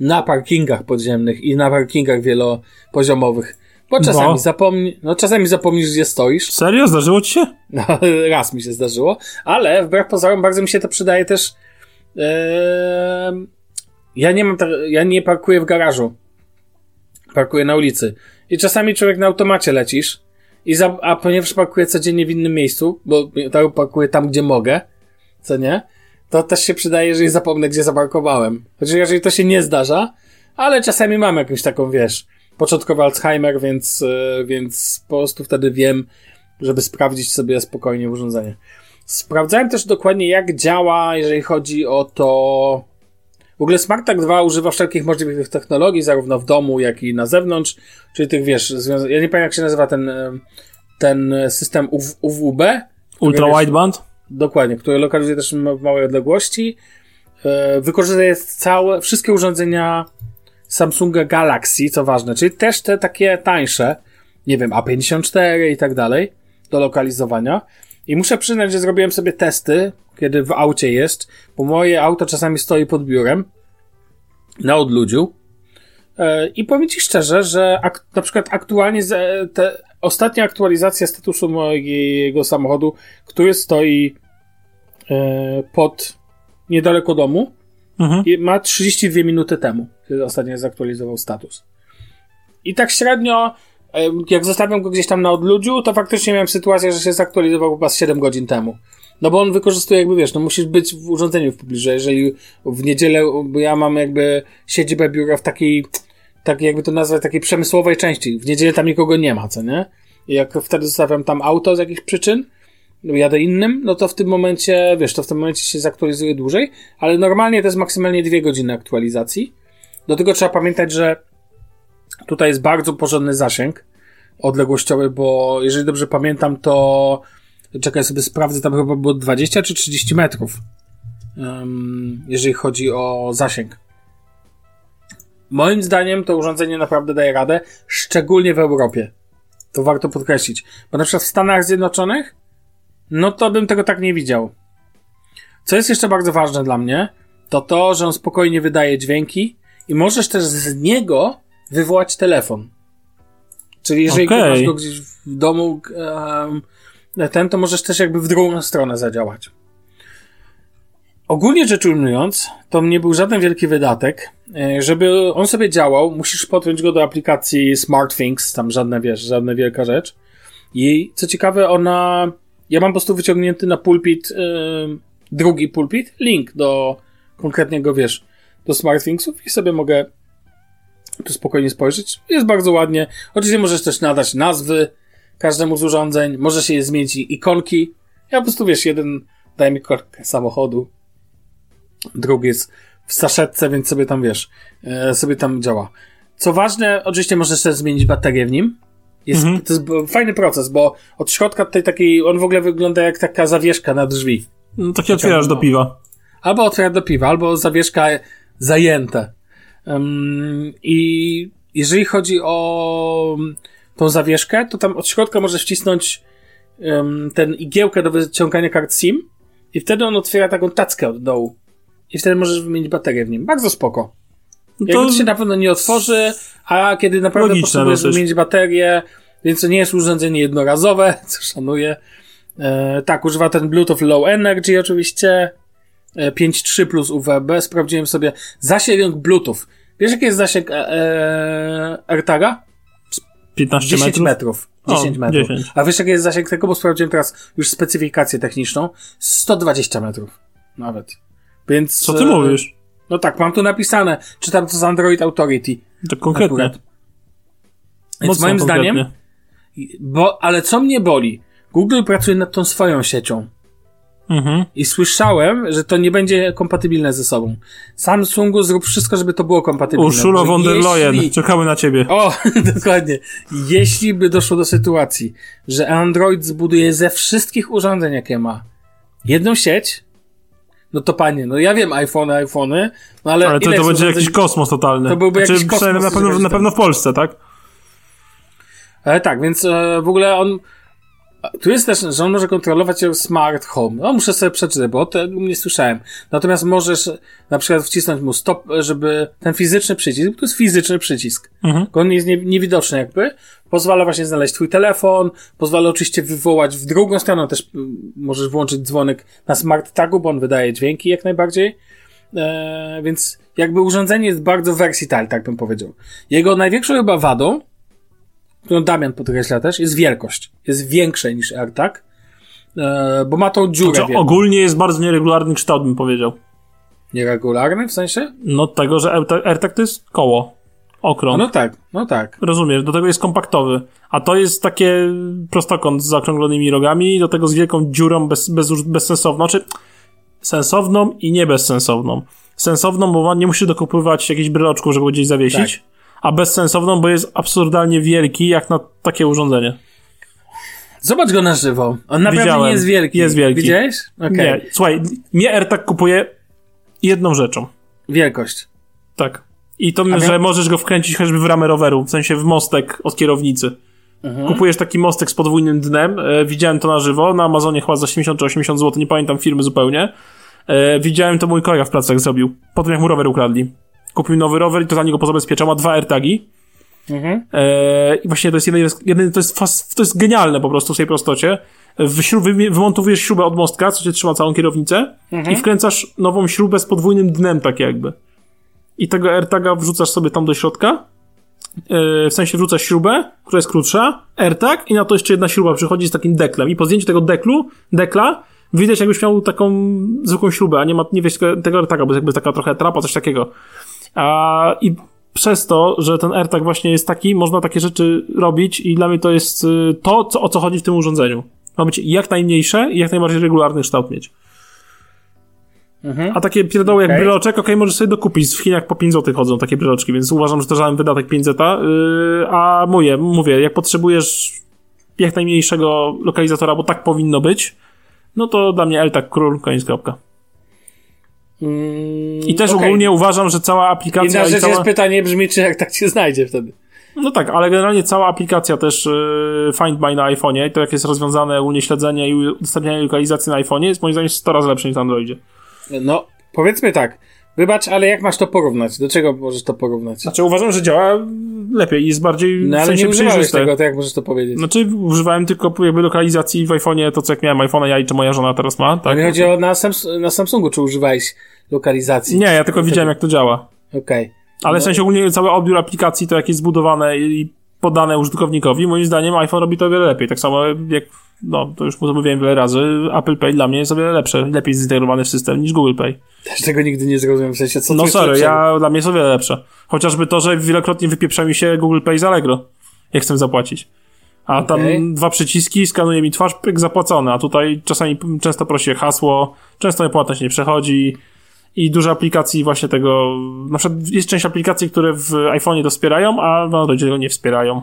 B: Na parkingach podziemnych i na parkingach wielopoziomowych. Bo czasami
C: Bo?
B: zapomni, no czasami zapomnisz, gdzie stoisz.
C: Serio? Zdarzyło ci się?
B: No, raz mi się zdarzyło, ale wbrew pozorom bardzo mi się to przydaje też. em, ja nie mam, tak, ja nie parkuję w garażu. Parkuję na ulicy. I czasami człowiek na automacie lecisz. I za, a ponieważ parkuję codziennie w innym miejscu, bo tak parkuję tam, gdzie mogę, co nie? To też się przydaje, jeżeli zapomnę, gdzie zaparkowałem. Znaczy, jeżeli to się nie zdarza, ale czasami mam jakąś taką, wiesz, początkowy Alzheimer, więc, e, więc po prostu wtedy wiem, żeby sprawdzić sobie spokojnie urządzenie. Sprawdzałem też dokładnie, jak działa, jeżeli chodzi o to. W ogóle SmartTag 2 używa wszelkich możliwych technologii, zarówno w domu, jak i na zewnątrz. Czyli tych, wiesz, związa- ja nie pamiętam, jak się nazywa ten, ten system UW- UWB.
C: Ultra wideband?
B: Dokładnie, który lokalizuje też w małej odległości. E, Wykorzystuje całe, wszystkie urządzenia Samsunga Galaxy, co ważne, czyli też te takie tańsze, nie wiem, A54 i tak dalej, do lokalizowania. I muszę przyznać, że zrobiłem sobie testy, kiedy w aucie jest, bo moje auto czasami stoi pod biurem, na odludziu. E, I powiem Ci szczerze, że ak- na przykład aktualnie te, ostatnia aktualizacja statusu mojego samochodu, który stoi e, pod niedaleko domu,
C: Mhm.
B: i ma 32 minuty temu, kiedy ostatnio zaktualizował status. I tak średnio, jak zostawiam go gdzieś tam na odludziu, to faktycznie miałem sytuację, że się zaktualizował chyba z 7 godzin temu. No bo on wykorzystuje jakby, wiesz, no musisz być w urządzeniu w pobliżu, jeżeli w niedzielę, bo ja mam jakby siedzibę biura w takiej, tak jakby to nazwać, takiej przemysłowej części. W niedzielę tam nikogo nie ma, co nie? I jak wtedy zostawiam tam auto z jakichś przyczyn, jadę innym, no to w tym momencie, wiesz, to w tym momencie się zaktualizuje dłużej, ale normalnie to jest maksymalnie dwie godziny aktualizacji. Do tego trzeba pamiętać, że tutaj jest bardzo porządny zasięg odległościowy, bo jeżeli dobrze pamiętam, to czekaj sobie sprawdzę, tam chyba było 20 czy 30 metrów, um, jeżeli chodzi o zasięg. Moim zdaniem to urządzenie naprawdę daje radę, szczególnie w Europie. To warto podkreślić. Bo na przykład w Stanach Zjednoczonych no to bym tego tak nie widział. Co jest jeszcze bardzo ważne dla mnie, to to, że on spokojnie wydaje dźwięki i możesz też z niego wywołać telefon. Czyli jeżeli
C: Okej.
B: masz go gdzieś w domu, ten, to możesz też jakby w drugą stronę zadziałać. Ogólnie rzecz ujmując, to nie był żaden wielki wydatek. E, Żeby on sobie działał, musisz podpiąć go do aplikacji SmartThings, tam żadna, wiesz, żadna wielka rzecz. I co ciekawe, ona. Ja mam po prostu wyciągnięty na pulpit, yy, drugi pulpit, link do konkretnego, wiesz, do SmartThingsów i sobie mogę tu spokojnie spojrzeć. Jest bardzo ładnie. Oczywiście możesz też nadać nazwy każdemu z urządzeń, może się je zmienić ikonki. Ja po prostu wiesz, jeden daje mi ikonkę samochodu, drugi jest w saszetce, więc sobie tam wiesz, e, sobie tam działa. Co ważne, oczywiście możesz też zmienić baterię w nim. Jest,
C: Mhm.
B: To jest fajny proces, bo od środka tutaj takiej, on w ogóle wygląda jak taka zawieszka na drzwi.
C: No, taki otwierasz do piwa.
B: Albo otwiera do piwa, albo zawieszka zajęte. I jeżeli chodzi o tą zawieszkę, to tam od środka możesz wcisnąć ten igiełkę do wyciągania kart SIM i wtedy on otwiera taką tackę od dołu. I wtedy możesz wymienić baterię w nim. Bardzo spoko.
C: No
B: Jakby to się na pewno nie otworzy, a kiedy naprawdę
C: Logiczne
B: potrzebujesz
C: dosyć.
B: wymienić baterię, więc to nie jest urządzenie jednorazowe, co szanuję. E, tak, używa ten Bluetooth Low Energy oczywiście. E, 5.3 plus UWB. Sprawdziłem sobie zasięg Bluetooth. Wiesz, jaki jest zasięg e, e, AirTaga?
C: 15
B: 10
C: metrów.
B: metrów.
C: O,
B: 10 metrów.
C: 10.
B: A wiesz, jaki jest zasięg tego? Bo sprawdziłem teraz już specyfikację techniczną. 120 metrów. Nawet. Więc.
C: Co ty
B: e,
C: mówisz?
B: No tak, mam tu napisane. Czytam to z Android Authority.
C: Tak konkretnie.
B: Akurat. Więc moim
C: konkretnie.
B: zdaniem, bo, ale co mnie boli? Google pracuje nad tą swoją siecią.
C: Mhm.
B: I słyszałem, że to nie będzie kompatybilne ze sobą. Samsungu zrób wszystko, żeby to było kompatybilne.
C: Ursula
B: bo
C: von der Leyen,
B: jeśli-
C: czekamy na ciebie.
B: O, dokładnie. Jeśli by doszło do sytuacji, że Android zbuduje ze wszystkich urządzeń, jakie ma, jedną sieć, no to panie, no ja wiem iPhone, iPhony, no ale,
C: Ale to, to będzie
B: urządzeń-
C: jakiś kosmos totalny.
B: To byłby jakiś kosmos,
C: na pewno, na pewno w Polsce, tak?
B: Ale tak, więc e, w ogóle on. Tu jest też, że on może kontrolować smart home. No, muszę sobie przeczytać, bo o nie słyszałem. Natomiast możesz na przykład wcisnąć mu stop, żeby ten fizyczny przycisk, to jest fizyczny przycisk.
C: Mhm.
B: On jest nie, niewidoczny jakby. Pozwala właśnie znaleźć twój telefon, pozwala oczywiście wywołać w drugą stronę, też mm, możesz włączyć dzwonek na smart tagu, bo on wydaje dźwięki jak najbardziej. E, więc jakby urządzenie jest bardzo versatile, tak bym powiedział. Jego największą chyba wadą, którą Damian podkreśla też, jest wielkość. Jest większe niż AirTag, e, bo ma tą dziurę
C: Znaczy, ogólnie jest bardzo nieregularny kształt, bym powiedział.
B: Nieregularny w sensie?
C: No tego, że AirTag- AirTag to jest koło. Okrąg.
B: no tak, no tak.
C: Rozumiesz, do tego jest kompaktowy. A to jest takie prostokąt z zaokrąglonymi rogami, do tego z wielką dziurą bez, bez, bezsensowną. Znaczy, sensowną i nie bezsensowną. Sensowną, bo nie musisz dokupywać jakichś bryloczków, żeby gdzieś zawiesić.
B: Tak.
C: A bezsensowną, bo jest absurdalnie wielki, jak na takie urządzenie.
B: Zobacz go na żywo. On naprawdę
C: Widziałem.
B: nie jest wielki.
C: Jest wielki.
B: Widziałeś? Okej.
C: Nie, słuchaj, mnie AirTag kupuje jedną rzeczą.
B: Wielkość.
C: Tak. I to,
B: A
C: że możesz go wkręcić choćby w ramę roweru, w sensie w mostek od kierownicy.
B: Mhm.
C: Kupujesz taki mostek z podwójnym dnem, e, widziałem to na żywo, na Amazonie chyba za 70 czy 80 zł, nie pamiętam firmy zupełnie. E, widziałem to mój kolega w pracach zrobił, po tym jak mu rower ukradli. Kupił nowy rower i totalnie go pozabezpieczał, ma dwa AirTagi.
B: Mhm.
C: E, I właśnie to jest jeden, jeden to, jest fas, to jest genialne po prostu w tej prostocie. W śrub, wy- wymontowujesz śrubę od mostka, co cię trzyma całą kierownicę
B: Mhm.
C: i wkręcasz nową śrubę z podwójnym dnem tak jakby. I tego AirTaga wrzucasz sobie tam do środka, e, w sensie wrzucasz śrubę, która jest krótsza, AirTag i na to jeszcze jedna śruba przychodzi z takim deklem i po zdjęciu tego deklu, dekla widać jakbyś miał taką zwykłą śrubę, a nie ma, nie wiesz tego, tego AirTaga, bo jest jakby taka trochę trapa, coś takiego. A, I przez to, że ten AirTag właśnie jest taki, można takie rzeczy robić i dla mnie to jest y, to, co, o co chodzi w tym urządzeniu. Ma być jak najmniejsze i jak najbardziej regularny kształt mieć.
B: Mhm.
C: A takie pierdoły jak
B: Okej.
C: bryloczek, okej, możesz sobie dokupić. W Chinach po 5 zł chodzą takie bryloczki, więc uważam, że to żaden wydatek 5 zeta. Yy, a mówię, mówię, jak potrzebujesz jak najmniejszego lokalizatora, bo tak powinno być, no to dla mnie AirTag król, koniec kropka.
B: Mm,
C: I też
B: okej.
C: ogólnie uważam, że cała aplikacja
B: Inna rzecz
C: cała...
B: jest pytanie brzmi, czy jak tak cię znajdzie wtedy.
C: No tak, ale generalnie cała aplikacja też yy, Find My na iPhone'ie i to jak jest rozwiązane ogólnie śledzenie i udostępnianie lokalizacji na iPhone'ie jest moim zdaniem 100 razy lepsze niż na Androidzie.
B: No, powiedzmy tak. Wybacz, ale jak masz to porównać? Do czego możesz to porównać?
C: Znaczy uważam, że działa lepiej i jest bardziej
B: No
C: w
B: ale
C: sensie
B: nie używałeś tego, to jak możesz to powiedzieć?
C: Znaczy używałem tylko jakby lokalizacji w iPhone'ie, to co jak miałem iPhone'a ja i czy moja żona teraz ma, tak?
B: Mi chodzi o na, na Samsungu, czy używałeś lokalizacji?
C: Nie, ja tylko widziałem jak to działa.
B: Okej.
C: Ale
B: No.
C: w sensie ogólnie cały odbiór aplikacji, to jak jest zbudowane i podane użytkownikowi, moim zdaniem iPhone robi to o wiele lepiej. Tak samo jak, no, to już mówiłem wiele razy, Apple Pay dla mnie jest o wiele lepsze, lepiej zintegrowany w system niż Google Pay.
B: Też tego nigdy nie zrozumiem, w sensie co
C: No sorry, ja, dla mnie jest o wiele lepsze. Chociażby to, że wielokrotnie wypieprza mi się Google Pay z Allegro, jak chcę zapłacić. A tam dwa przyciski, skanuje mi twarz, pyk, zapłacone, a tutaj czasami często prosi hasło, często płatność nie przechodzi i dużo aplikacji właśnie tego, na przykład jest część aplikacji, które w iPhone'ie to wspierają, a w Androidzie tego nie wspierają.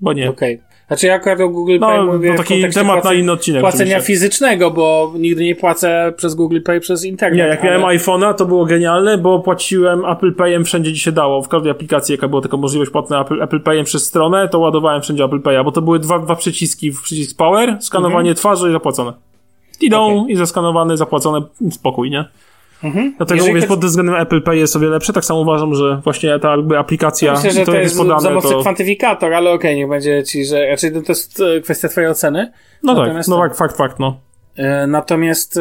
C: Bo nie.
B: Okej. Znaczy ja akurat o Google Pay
C: No,
B: mówię
C: to
B: w
C: taki temat na inny odcinek.
B: Płacenia
C: oczywiście.
B: fizycznego, bo nigdy nie płacę przez Google Pay przez internet.
C: Nie, jak
B: ale-
C: miałem iPhone'a, to było genialne, bo płaciłem Apple Payem wszędzie, gdzie się dało. W każdej aplikacji, jaka była taka możliwość płatna Apple, Apple Payem przez stronę, to ładowałem wszędzie Apple Pay'a, bo to były dwa, dwa przyciski, przycisk Power, skanowanie twarzy i zapłacone. Idą
B: Mhm. Okej.
C: i zaskanowany, zapłacone, spokój, nie?
B: Mhm.
C: Dlatego
B: Jeżeli
C: mówię, pod względem Apple Pay jest o wiele lepsze, tak samo uważam, że właśnie ta jakby aplikacja,
B: Myślę, że
C: to,
B: to, jest
C: podane,
B: za mocny
C: to...
B: kwantyfikator, ale okej, niech będzie ci, że raczej to jest e, kwestia twojej oceny.
C: No tak,
B: Natomiast-
C: no tak, fakt, fakt, no.
B: E, Natomiast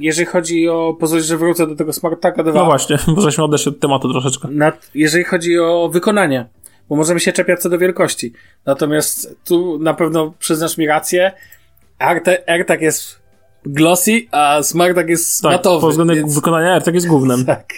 B: jeżeli chodzi o, pozwól, że wrócę do tego Smart Taka 2.
C: No właśnie, bo żeśmy odeszli od tematu troszeczkę.
B: Nad, jeżeli chodzi o wykonanie, bo możemy się czepiać co do wielkości. Natomiast tu na pewno przyznasz mi rację. AirTag AirTag jest glossy, a SmartTag jest
C: Tak,
B: matowy.
C: pod względem
B: więc-
C: wykonania AirTag jest głównym.
B: Tak.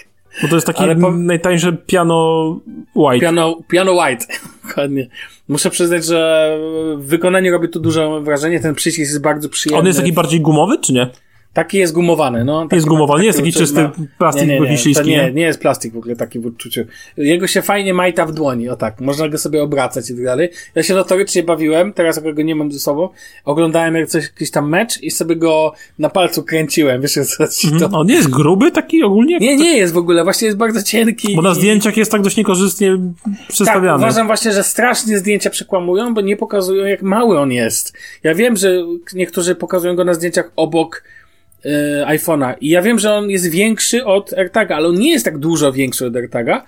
C: Bo to jest taki
B: Ale po-
C: najtańsze piano white.
B: Piano, piano white. Dokładnie. Muszę przyznać, że wykonanie robi tu duże wrażenie. Ten przycisk jest bardzo przyjemny.
C: On jest taki bardziej gumowy, czy nie?
B: Taki jest gumowany, no. Taki
C: Jest gumowany, nie jest taki czysty plastik
B: nie, nie, nie,
C: śliski,
B: to nie,
C: nie?
B: nie jest plastik w ogóle taki w odczuciu. Jego się fajnie majta w dłoni, o tak. Można go sobie obracać i tak dalej. Ja się notorycznie bawiłem, teraz jak go nie mam ze sobą. Oglądałem jak coś, jakiś tam mecz i sobie go na palcu kręciłem, wiesz, co ci to...
C: Mhm. On nie jest gruby taki ogólnie?
B: Nie, nie jest w ogóle, właśnie jest bardzo cienki.
C: Bo na
B: i-
C: zdjęciach jest tak dość niekorzystnie
B: tak,
C: przedstawiany.
B: uważam właśnie, że strasznie zdjęcia przekłamują, bo nie pokazują, jak mały on jest. Ja wiem, że niektórzy pokazują go na zdjęciach obok e, iPhone'a i ja wiem, że on jest większy od AirTaga, ale on nie jest tak dużo większy od AirTaga,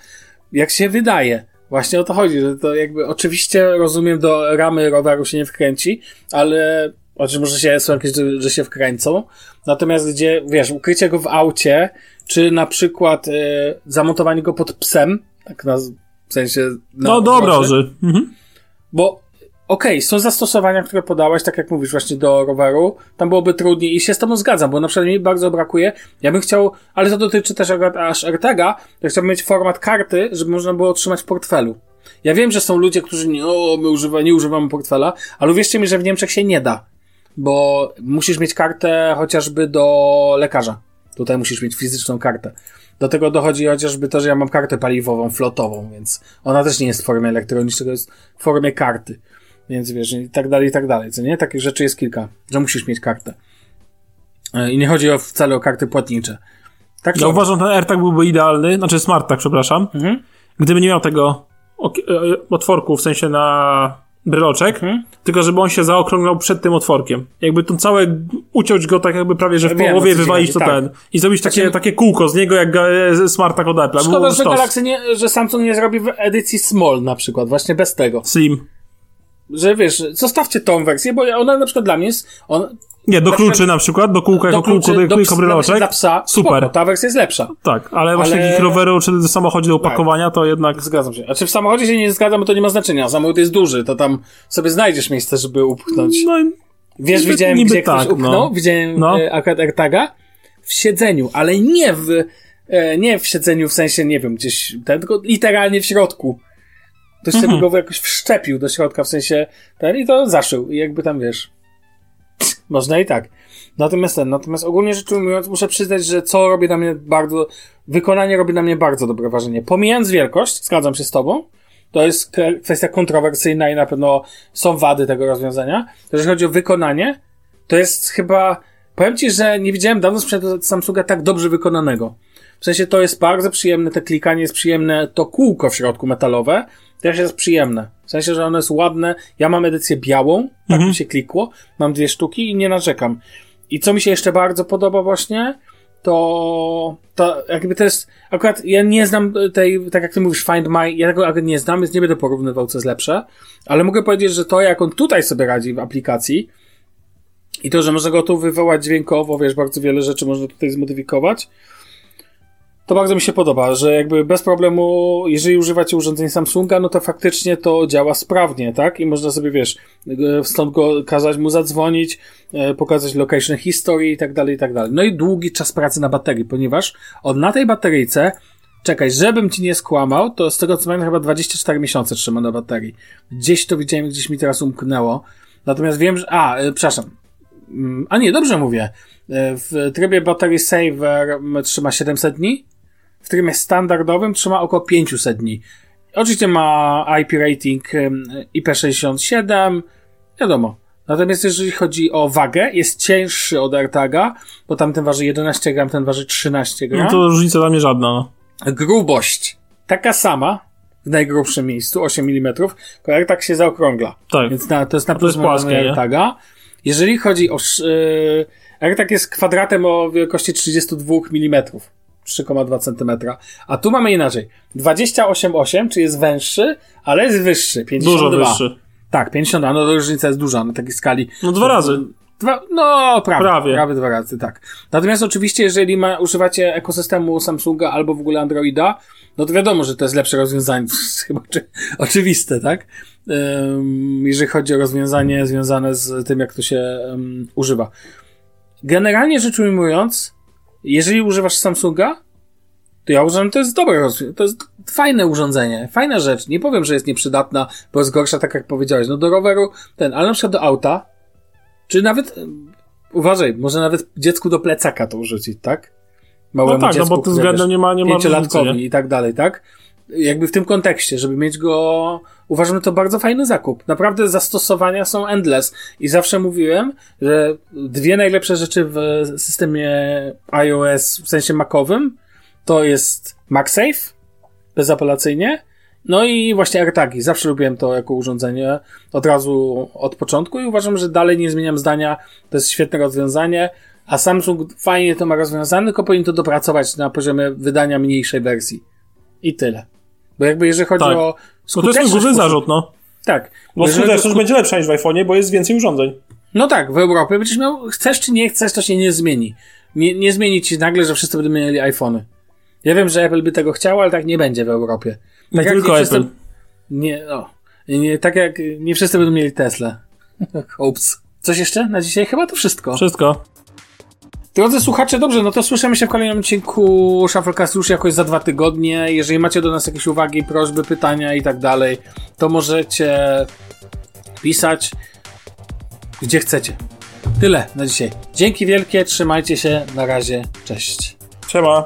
B: jak się wydaje. Właśnie o to chodzi, że to jakby oczywiście rozumiem, do ramy roweru się nie wkręci, ale oczywiście może się, są jakieś, że, że się wkręcą. Natomiast gdzie, wiesz, ukrycie go w aucie, czy na przykład e, zamontowanie go pod psem, tak na, w sensie... Na
C: No dobra, że... Mhm.
B: bo okej, są zastosowania, które podałaś, tak jak mówisz, właśnie do roweru. Tam byłoby trudniej i się z tobą zgadzam, bo na przykład mi bardzo brakuje. Ja bym chciał, ale to dotyczy też aż AirTaga, to chciałbym mieć format karty, żeby można było trzymać w portfelu. Ja wiem, że są ludzie, którzy nie, o, my używa, nie używamy portfela, ale uwierzcie mi, że w Niemczech się nie da, bo musisz mieć kartę chociażby do lekarza. Tutaj musisz mieć fizyczną kartę. Do tego dochodzi chociażby to, że ja mam kartę paliwową, flotową, więc ona też nie jest w formie elektronicznej, tylko jest w formie karty. Więc wiesz, i tak dalej, i tak dalej, co nie? Takich rzeczy jest kilka, że musisz mieć kartę. E, I nie chodzi o, wcale o karty płatnicze. Tak
C: Ja uważam, że ten AirTag byłby idealny, znaczy SmartTag, przepraszam,
B: Mhm.
C: gdyby nie miał tego e, otworku, w sensie na bryloczek,
B: Mhm.
C: tylko żeby on się zaokrąglał przed tym otworkiem. Jakby to całe, uciąć go tak jakby prawie, że w
B: Wiem,
C: połowie wywalić to
B: tak.
C: ten. I zrobić takie,
B: Znaczy-
C: takie kółko z niego jak ga- SmartTag od Apple'a.
B: Szkoda, że. Galaxy nie, że Samsung nie zrobi w edycji small na przykład, właśnie bez tego.
C: Slim.
B: Że wiesz, zostawcie tą wersję, bo ona na przykład dla mnie jest, on,
C: Nie, do kluczy
B: przykład-
C: na przykład, do kółka jako
B: kluczy-
C: kółko, do,
B: do
C: jako
B: psa-
C: bryloczek.
B: Dla psa,
C: Super.
B: Spoko, ta wersja jest lepsza.
C: Tak, ale właśnie
B: Ale-
C: takich czy do samochodzie do opakowania to jednak...
B: Zgadzam się. A czy w samochodzie się nie zgadzam, bo to nie ma znaczenia. Samochód jest duży, to tam sobie znajdziesz miejsce, żeby upchnąć.
C: No, i-
B: Wiesz,
C: niby-
B: widziałem,
C: niby
B: gdzie ktoś
C: tak,
B: upchnął,
C: no.
B: widziałem
C: No.
B: e, akurat AirTaga w siedzeniu, ale nie w, e, nie w siedzeniu w sensie, nie wiem, gdzieś, ten, tylko literalnie w środku. Ktoś
C: Mhm.
B: sobie go jakoś wszczepił do środka, w sensie, ten i to zaszył. I jakby tam, wiesz, można i tak. Natomiast ten, natomiast ogólnie rzecz ujmując, muszę przyznać, że co robi na mnie bardzo, wykonanie robi na mnie bardzo dobre wrażenie. Pomijając wielkość, zgadzam się z tobą, to jest kwestia kontrowersyjna i na pewno są wady tego rozwiązania. Jeżeli chodzi o wykonanie, to jest chyba, powiem ci, że nie widziałem dawno sprzętu Samsunga tak dobrze wykonanego. W sensie to jest bardzo przyjemne, te klikanie jest przyjemne, to kółko w środku metalowe też jest przyjemne. W sensie, że ono jest ładne. Ja mam edycję białą, tak mi się klikło, mam dwie sztuki i nie narzekam. I co mi się jeszcze bardzo podoba właśnie, to, to jakby to jest, akurat ja nie znam tej, tak jak ty mówisz, Find My, ja tego akurat nie znam, więc nie będę porównywał, co jest lepsze, ale mogę powiedzieć, że to, jak on tutaj sobie radzi w aplikacji i to, że można go tu wywołać dźwiękowo, wiesz, bardzo wiele rzeczy można tutaj zmodyfikować, To bardzo mi się podoba, że jakby bez problemu, jeżeli używacie urządzeń Samsunga, no to faktycznie to działa sprawnie, tak? I można sobie, wiesz, e, stąd go kazać mu zadzwonić, e, pokazać location history i tak dalej, i tak dalej. No i długi czas pracy na baterii, ponieważ on na tej bateryjce, czekaj, żebym ci nie skłamał, to z tego co pamiętam chyba 24 miesiące trzyma na baterii. Gdzieś to widziałem, gdzieś mi teraz umknęło. Natomiast wiem, że, a, e, przepraszam, Mm, a nie, dobrze mówię. W trybie Battery Saver trzyma 700 dni, w trybie standardowym trzyma około 500 dni. Oczywiście ma IP rating IP67, wiadomo. Natomiast jeżeli chodzi o wagę, jest cięższy od AirTaga, bo tamten waży 11 gram, ten waży 13 gram.
C: No to różnica dla mnie żadna. No.
B: Grubość taka sama, w najgrubszym miejscu, 8 mm, tylko AirTag się zaokrągla.
C: Tak.
B: Więc na, to jest na
C: jest płaskie,
B: AirTaga. Jeżeli chodzi o. Yy, AirTag jest kwadratem o wielkości 32 mm. 3,2 cm. A tu mamy inaczej. 28,8, czy jest węższy, ale jest wyższy. 52.
C: Dużo wyższy.
B: Tak, 52. No to różnica jest duża na takiej skali.
C: No dwa razy.
B: Dwa, no, prawie,
C: prawie.
B: Prawie dwa razy, tak. Natomiast oczywiście, jeżeli ma, używacie ekosystemu Samsunga albo w ogóle Androida, no to wiadomo, że to jest lepsze rozwiązanie. Chyba czy, oczywiste, tak? Um, jeżeli chodzi o rozwiązanie związane z tym, jak to się um, używa. Generalnie rzecz ujmując, jeżeli używasz Samsunga, to ja uważam, że to jest dobre rozwiązanie. To jest fajne urządzenie, fajna rzecz. Nie powiem, że jest nieprzydatna, bo jest gorsza, tak jak powiedziałeś. No do roweru ten, ale na przykład do auta, czy nawet, uważaj, może nawet dziecku do plecaka to urzucić, tak?
C: Małemu no tak, dziecku, no bo to względem nie ma, nie ma
B: pięciolatkowi i tak dalej, tak? Jakby w tym kontekście, żeby mieć go, uważam, że to bardzo fajny zakup. Naprawdę zastosowania są endless i zawsze mówiłem, że dwie najlepsze rzeczy w systemie iOS, w sensie Macowym, to jest MagSafe, bezapelacyjnie, no i właśnie AirTagi. Zawsze lubiłem to jako urządzenie od razu od początku i uważam, że dalej nie zmieniam zdania. To jest świetne rozwiązanie. A Samsung fajnie to ma rozwiązane, tylko powinien to dopracować na poziomie wydania mniejszej wersji. I tyle. Bo jakby jeżeli chodzi
C: tak.
B: o
C: No to jest główny zarzut, no.
B: Tak.
C: Bo skuteczność skut... będzie lepsza niż w iPhone'ie, bo jest więcej urządzeń.
B: No tak, w Europie będziesz miał, chcesz czy nie chcesz, to się nie zmieni. Nie, nie zmieni ci nagle, że wszyscy będą mieli iPhony. Ja wiem, że Apple by tego chciało, ale tak nie będzie w Europie.
C: Tak nie tylko Apple. Wszyscy...
B: Nie, no. Nie, tak jak nie wszyscy będą mieli Tesla. Hopes. Coś jeszcze na dzisiaj? Chyba to wszystko.
C: Wszystko.
B: Drodzy słuchacze, dobrze, no to słyszymy się w kolejnym odcinku Shufflecast już jakoś za dwa tygodnie. Jeżeli macie do nas jakieś uwagi, prośby, pytania i tak dalej, to możecie pisać gdzie chcecie. Tyle na dzisiaj. Dzięki wielkie, trzymajcie się, na razie, cześć.
C: Siema.